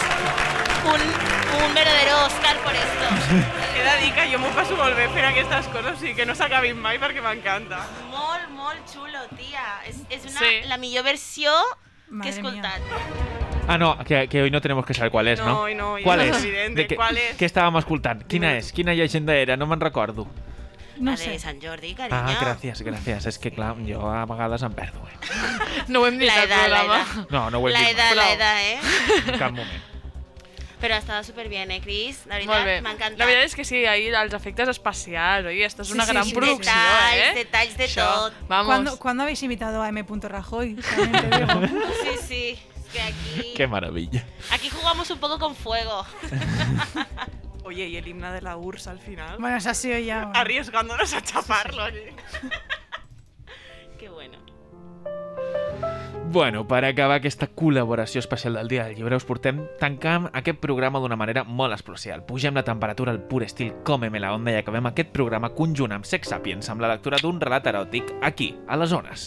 un, un verdadero Oscar por esto. <laughs> He de dir que jo m'ho passo molt bé fent aquestes coses i que no s'acabin mai perquè m'encanta. Molt, molt xulo, tia. És, és una, Sí. la millor versió que he escoltat. Ah, no, que, que hoy no tenemos que saber cuál es, ¿no? No, no, ¿Cuál es es? evidente, De que- ¿cuál es? Què estàvem escoltant? Quina és? Quina llegenda era? No me'n recordo. No sé. de Sant Jordi, carinyo. Ah, gràcies, gràcies. És que, clar, jo a vegades em perdo, eh? <laughs> No ho hem dit La al edad, la programa. edad. No, no ho he La dit. edad, la Prou. edad, eh? En cap moment. Però estava superbien, eh, Cris? La veritat, m'ha encantat. La veritat és que sí, ahir els efectes especials, oi? Esto és Sí, una sí, gran sí, producció, detalls, eh? detalls de Això. tot. Vamos. ¿Cuándo, ¿Cuándo habéis imitado a M. Rajoy? Sí, sí. Es que aquí, <laughs> Qué maravilla. aquí jugamos un poco con fuego. <laughs> Oye, y el himno de la URSS al final. Bueno, eso ha sido ya. bueno. Arriesgándonos a chaparlo allí. Qué Bueno, per acabar aquesta col·laboració especial del Dia del Llibre, us portem tancant aquest programa d'una manera molt especial. Pugem la temperatura al pur estil Cómeme la onda i acabem aquest programa conjunt amb Sex Sapiens, amb la lectura d'un relat eròtic aquí, a les zones.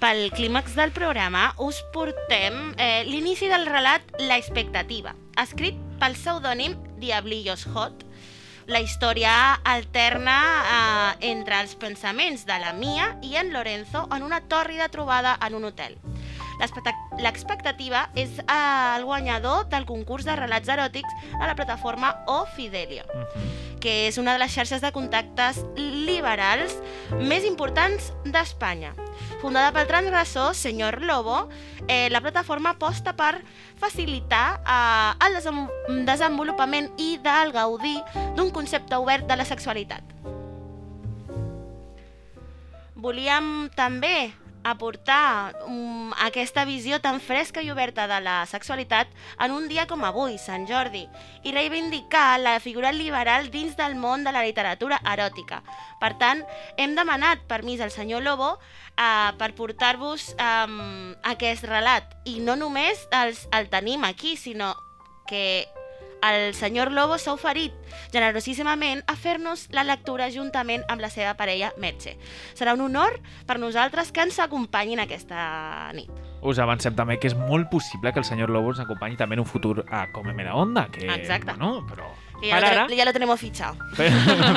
Pel clímax del programa us portem eh, l'inici del relat La expectativa, escrit pel pseudònim Diablillos Hot. La història alterna eh, entre els pensaments de la Mia i en Lorenzo en una tòrrida trobada en un hotel. L'expecta- L'expectativa és eh, el guanyador del concurs de relats eròtics a la plataforma O Fidelio que és una de les xarxes de contactes liberals més importants d'Espanya. Fundada pel transgressor Senyor Lobo, eh, la plataforma aposta per facilitar eh, el desem desenvolupament i del gaudir d'un concepte obert de la sexualitat. Volíem també aportar um, aquesta visió tan fresca i oberta de la sexualitat en un dia com avui, Sant Jordi, i reivindicar la figura liberal dins del món de la literatura eròtica. Per tant, hem demanat permís al senyor Lobo uh, per portar-vos um, aquest relat. I no només els, el tenim aquí, sinó que el senyor Lobo s'ha oferit generosíssimament a fer-nos la lectura juntament amb la seva parella Merche. Serà un honor per nosaltres que ens acompanyin aquesta nit. Us avancem també que és molt possible que el senyor Lobo ens acompanyi també en un futur a Comeme la Onda, que, Exacte. bueno, però... Que ja, Per lo, ara, ja lo tenemos fichado. <laughs> per,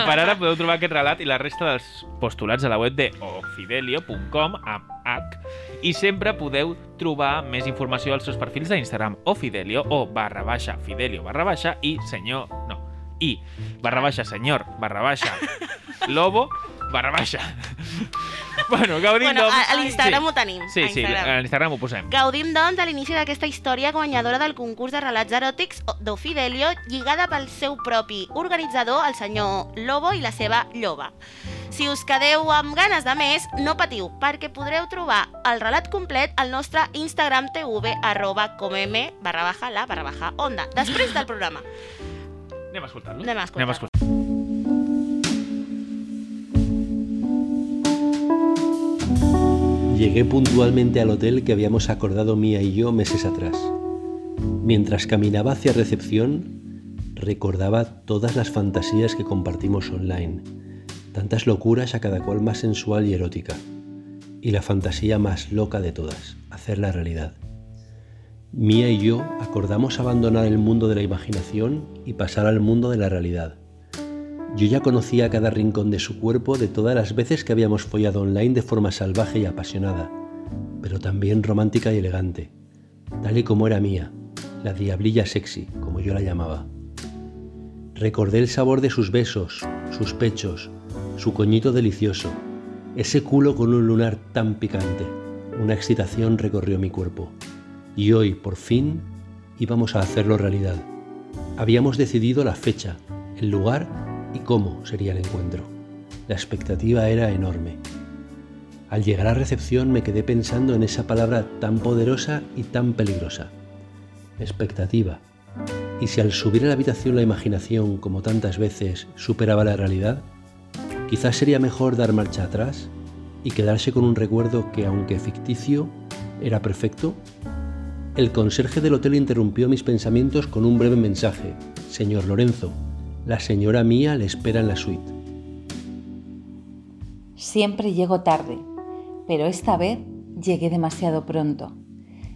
per ara podeu trobar aquest relat i la resta dels postulats a la web de ofidelio.com amb H i sempre podeu trobar més informació als seus perfils d'Instagram o Fidelio o barra baixa Fidelio barra baixa i senyor... no, i barra baixa senyor barra baixa <laughs> Lobo barra baixa. <laughs> bueno, gaudim Bueno, doncs... a, a l'Instagram sí. ho tenim. Sí, a sí, Instagram. a l'Instagram ho posem. Gaudim, doncs, de l'inici d'aquesta història guanyadora del concurs de relats eròtics d'Ofidelio, lligada pel seu propi organitzador, el senyor Lobo i la seva lloba. Si us quedeu amb ganes de més, no patiu, perquè podreu trobar el relat complet al nostre Instagram TV, arroba comeme, barra baja, la, barra baja, onda, després del programa. Anem a escoltar-lo. Anem a escoltar-lo. Llegué puntualmente al hotel que habíamos acordado Mía y yo meses atrás. Mientras caminaba hacia recepción, recordaba todas las fantasías que compartimos online, tantas locuras a cada cual más sensual y erótica, y la fantasía más loca de todas, hacerla realidad. Mía y yo acordamos abandonar el mundo de la imaginación y pasar al mundo de la realidad. Yo ya conocía cada rincón de su cuerpo de todas las veces que habíamos follado online de forma salvaje y apasionada, pero también romántica y elegante, tal y como era mía, la diablilla sexy, como yo la llamaba. Recordé el sabor de sus besos, sus pechos, su coñito delicioso, ese culo con un lunar tan picante. Una excitación recorrió mi cuerpo. Y hoy, por fin, íbamos a hacerlo realidad. Habíamos decidido la fecha, el lugar y cómo sería el encuentro. La expectativa era enorme. Al llegar a recepción me quedé pensando en esa palabra tan poderosa y tan peligrosa. Expectativa. ¿Y si al subir a la habitación la imaginación, como tantas veces, superaba la realidad? Quizás sería mejor dar marcha atrás y quedarse con un recuerdo que, aunque ficticio, era perfecto. El conserje del hotel interrumpió mis pensamientos con un breve mensaje. Señor Lorenzo, la señora mía le espera en la suite. Siempre llego tarde, pero esta vez llegué demasiado pronto.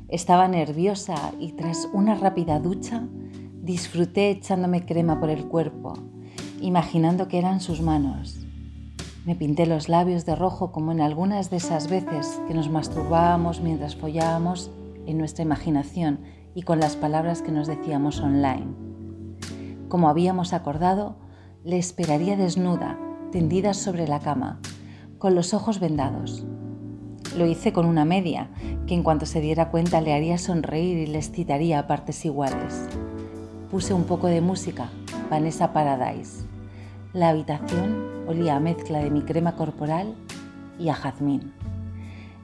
Estaba nerviosa y tras una rápida ducha disfruté echándome crema por el cuerpo, imaginando que eran sus manos. Me pinté los labios de rojo como en algunas de esas veces que nos masturbábamos mientras follábamos en nuestra imaginación y con las palabras que nos decíamos online. Como habíamos acordado, le esperaría desnuda, tendida sobre la cama, con los ojos vendados. Lo hice con una media, que en cuanto se diera cuenta le haría sonreír y le excitaría a partes iguales. Puse un poco de música, Vanessa Paradise. La habitación olía a mezcla de mi crema corporal y a jazmín.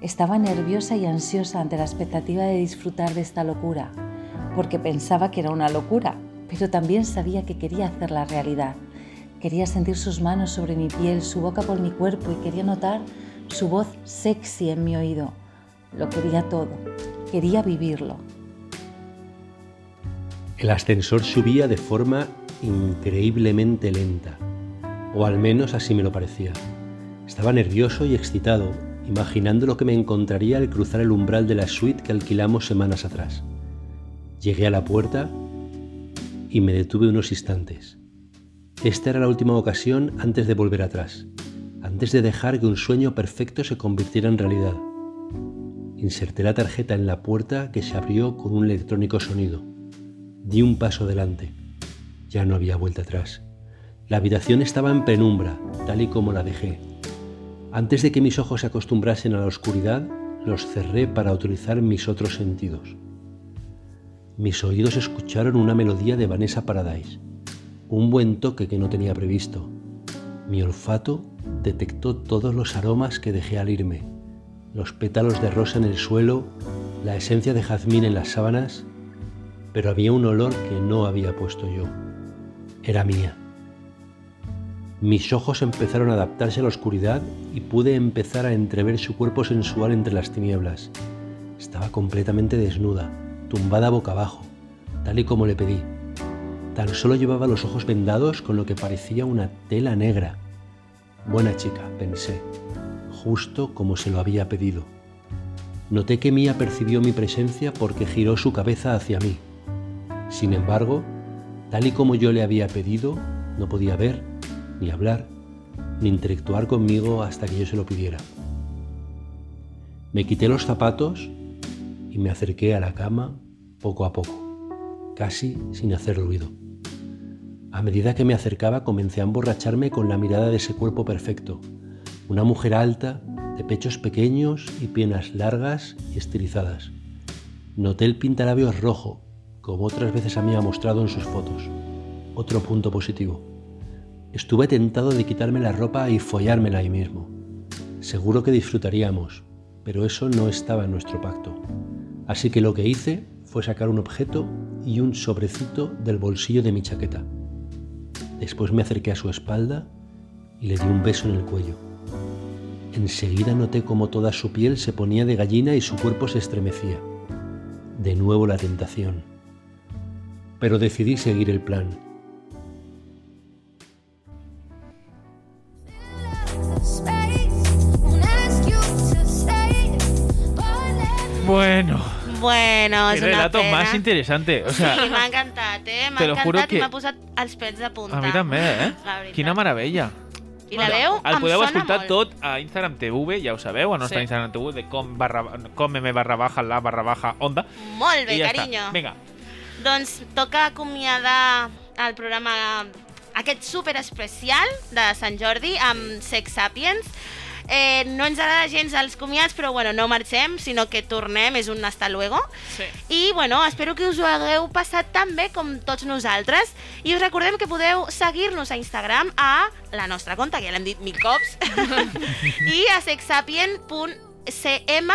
Estaba nerviosa y ansiosa ante la expectativa de disfrutar de esta locura, porque pensaba que era una locura, pero también sabía que quería hacerla realidad. Quería sentir sus manos sobre mi piel, su boca por mi cuerpo y quería notar su voz sexy en mi oído. Lo quería todo, quería vivirlo. El ascensor subía de forma increíblemente lenta, o al menos así me lo parecía. Estaba nervioso y excitado, imaginando lo que me encontraría al cruzar el umbral de la suite que alquilamos semanas atrás. Llegué a la puerta y me detuve unos instantes. Esta era la última ocasión antes de volver atrás, antes de dejar que un sueño perfecto se convirtiera en realidad. Inserté la tarjeta en la puerta que se abrió con un electrónico sonido. Di un paso adelante. Ya no había vuelta atrás. La habitación estaba en penumbra, tal y como la dejé. Antes de que mis ojos se acostumbrasen a la oscuridad, los cerré para utilizar mis otros sentidos. Mis oídos escucharon una melodía de Vanessa Paradise, un buen toque que no tenía previsto. Mi olfato detectó todos los aromas que dejé al irme, los pétalos de rosa en el suelo, la esencia de jazmín en las sábanas, pero había un olor que no había puesto yo. Era mía. Mis ojos empezaron a adaptarse a la oscuridad y pude empezar a entrever su cuerpo sensual entre las tinieblas. Estaba completamente desnuda, tumbada boca abajo, tal y como le pedí. Tan solo llevaba los ojos vendados con lo que parecía una tela negra. Buena chica, pensé, justo como se lo había pedido. Noté que Mía percibió mi presencia porque giró su cabeza hacia mí. Sin embargo, tal y como yo le había pedido, no podía ver, ni hablar, ni interactuar conmigo hasta que yo se lo pidiera. Me quité los zapatos y me acerqué a la cama poco a poco, casi sin hacer ruido. A medida que me acercaba comencé a emborracharme con la mirada de ese cuerpo perfecto, una mujer alta, de pechos pequeños y piernas largas y estilizadas. Noté el pintalabios rojo, como otras veces había mostrado en sus fotos. Otro punto positivo. Estuve tentado de quitarme la ropa y follármela ahí mismo. Seguro que disfrutaríamos, pero eso no estaba en nuestro pacto. Así que lo que hice fue sacar un objeto y un sobrecito del bolsillo de mi chaqueta. Después me acerqué a su espalda y le di un beso en el cuello. Enseguida noté cómo toda su piel se ponía de gallina y su cuerpo se estremecía. De nuevo la tentación. Pero decidí seguir el plan. Bueno, Bueno, qué és una relato pena. más interesante. O sea, sí, m'ha encantat, eh? M'ha te lo juro encantat que- i m'ha posat els pets de punta. a mi també, eh? Quina meravella. I la veu El em podeu sona escoltar molt. tot a Instagram TV, ja ho sabeu, a nostre Sí. Instagram TV de com, barra, com m barra baja la barra baja onda. Molt bé, I ja està. carinyo. Vinga, Doncs toca acomiadar el programa aquest super especial de Sant Jordi amb Sex Sapiens. Eh, no ens agrada gens els comiats, però bueno, no marxem, sinó que tornem, és un hasta luego. Sí. I bueno, espero que us ho hagueu passat tan bé com tots nosaltres. I us recordem que podeu seguir-nos a Instagram a la nostra compte, que ja l'hem dit mil cops, <laughs> <laughs> i a sexsapien.cm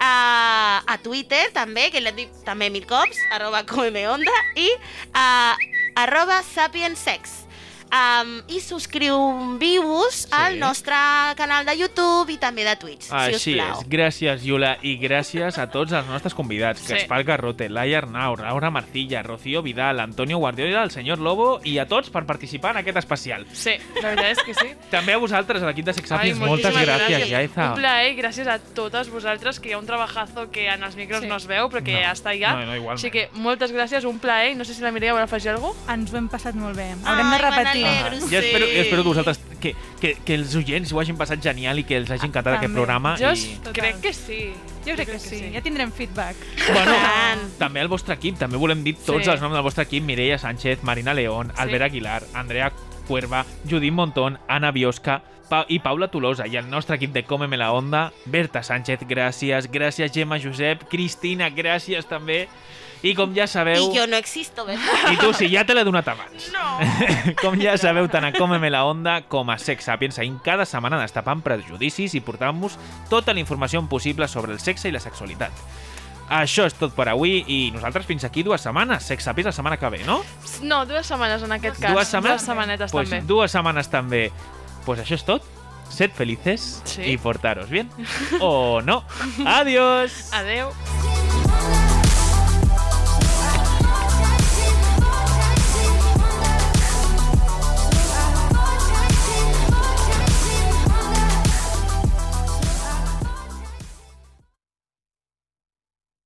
a, a Twitter també, que l'hem dit també mil cops, arroba comemeonda, i a arroba sapiensex. Um, i subscriu-vos al nostre canal de YouTube i també de Twitch, si us Així plau. és. Gràcies, Iula, i gràcies a tots els nostres convidats. Sí. Gaspar Garrote, Laia Arnau, Laura Marcilla, Rocío Vidal, Antonio Guardiola, el senyor Lobo i a tots per participar en aquest especial. Sí, la veritat és que sí. <laughs> També a vosaltres, a l'equip de Ai, Sexapiens, moltes moltíssimes gràcies, Jaiza. Un plaer, gràcies a totes vosaltres, que hi ha un trabajazo que en els micros Sí. no es veu, però que No. està allà. No, no, igualment. Així que moltes gràcies, un plaer. No sé si la Mireia vol afegir alguna cosa. Ens ho hem passat molt bé. Haurem de repetir. Jo espero, jo espero que vosaltres, que, que, que els oients ho hagin passat genial i que els hagi encantat aquest programa. Jo i... crec que sí. Jo crec que sí. Ja tindrem feedback. Bueno, també el vostre equip, també volem dir tots Sí. els noms del vostre equip, Mireia Sánchez, Marina León, Albert Aguilar, Andrea Cuerva, Judit Montón, Ana Biosca pa i Paula Tolosa i el nostre equip de Cómeme la Onda, Berta Sánchez, gràcies, gràcies Gemma Josep, Cristina, gràcies també. I com ja sabeu... I jo no existo, ¿verdad? I tu sí, ja te l'he donat abans. No. <laughs> com ja sabeu, tant a Cómeme la Onda com a Sex Sapiens seguim cada setmana destapant prejudicis i portant-vos tota la informació possible sobre el sexe i la sexualitat. Això és tot per avui i nosaltres fins aquí dues setmanes. Sex Sapiens la setmana que ve, no? No, dues setmanes en aquest cas. dues setmanes? Dues setmanetes pues també. dues setmanes també. Pues això és tot. Sed felices Sí. y portaros bien. o no. Adiós. Adeu.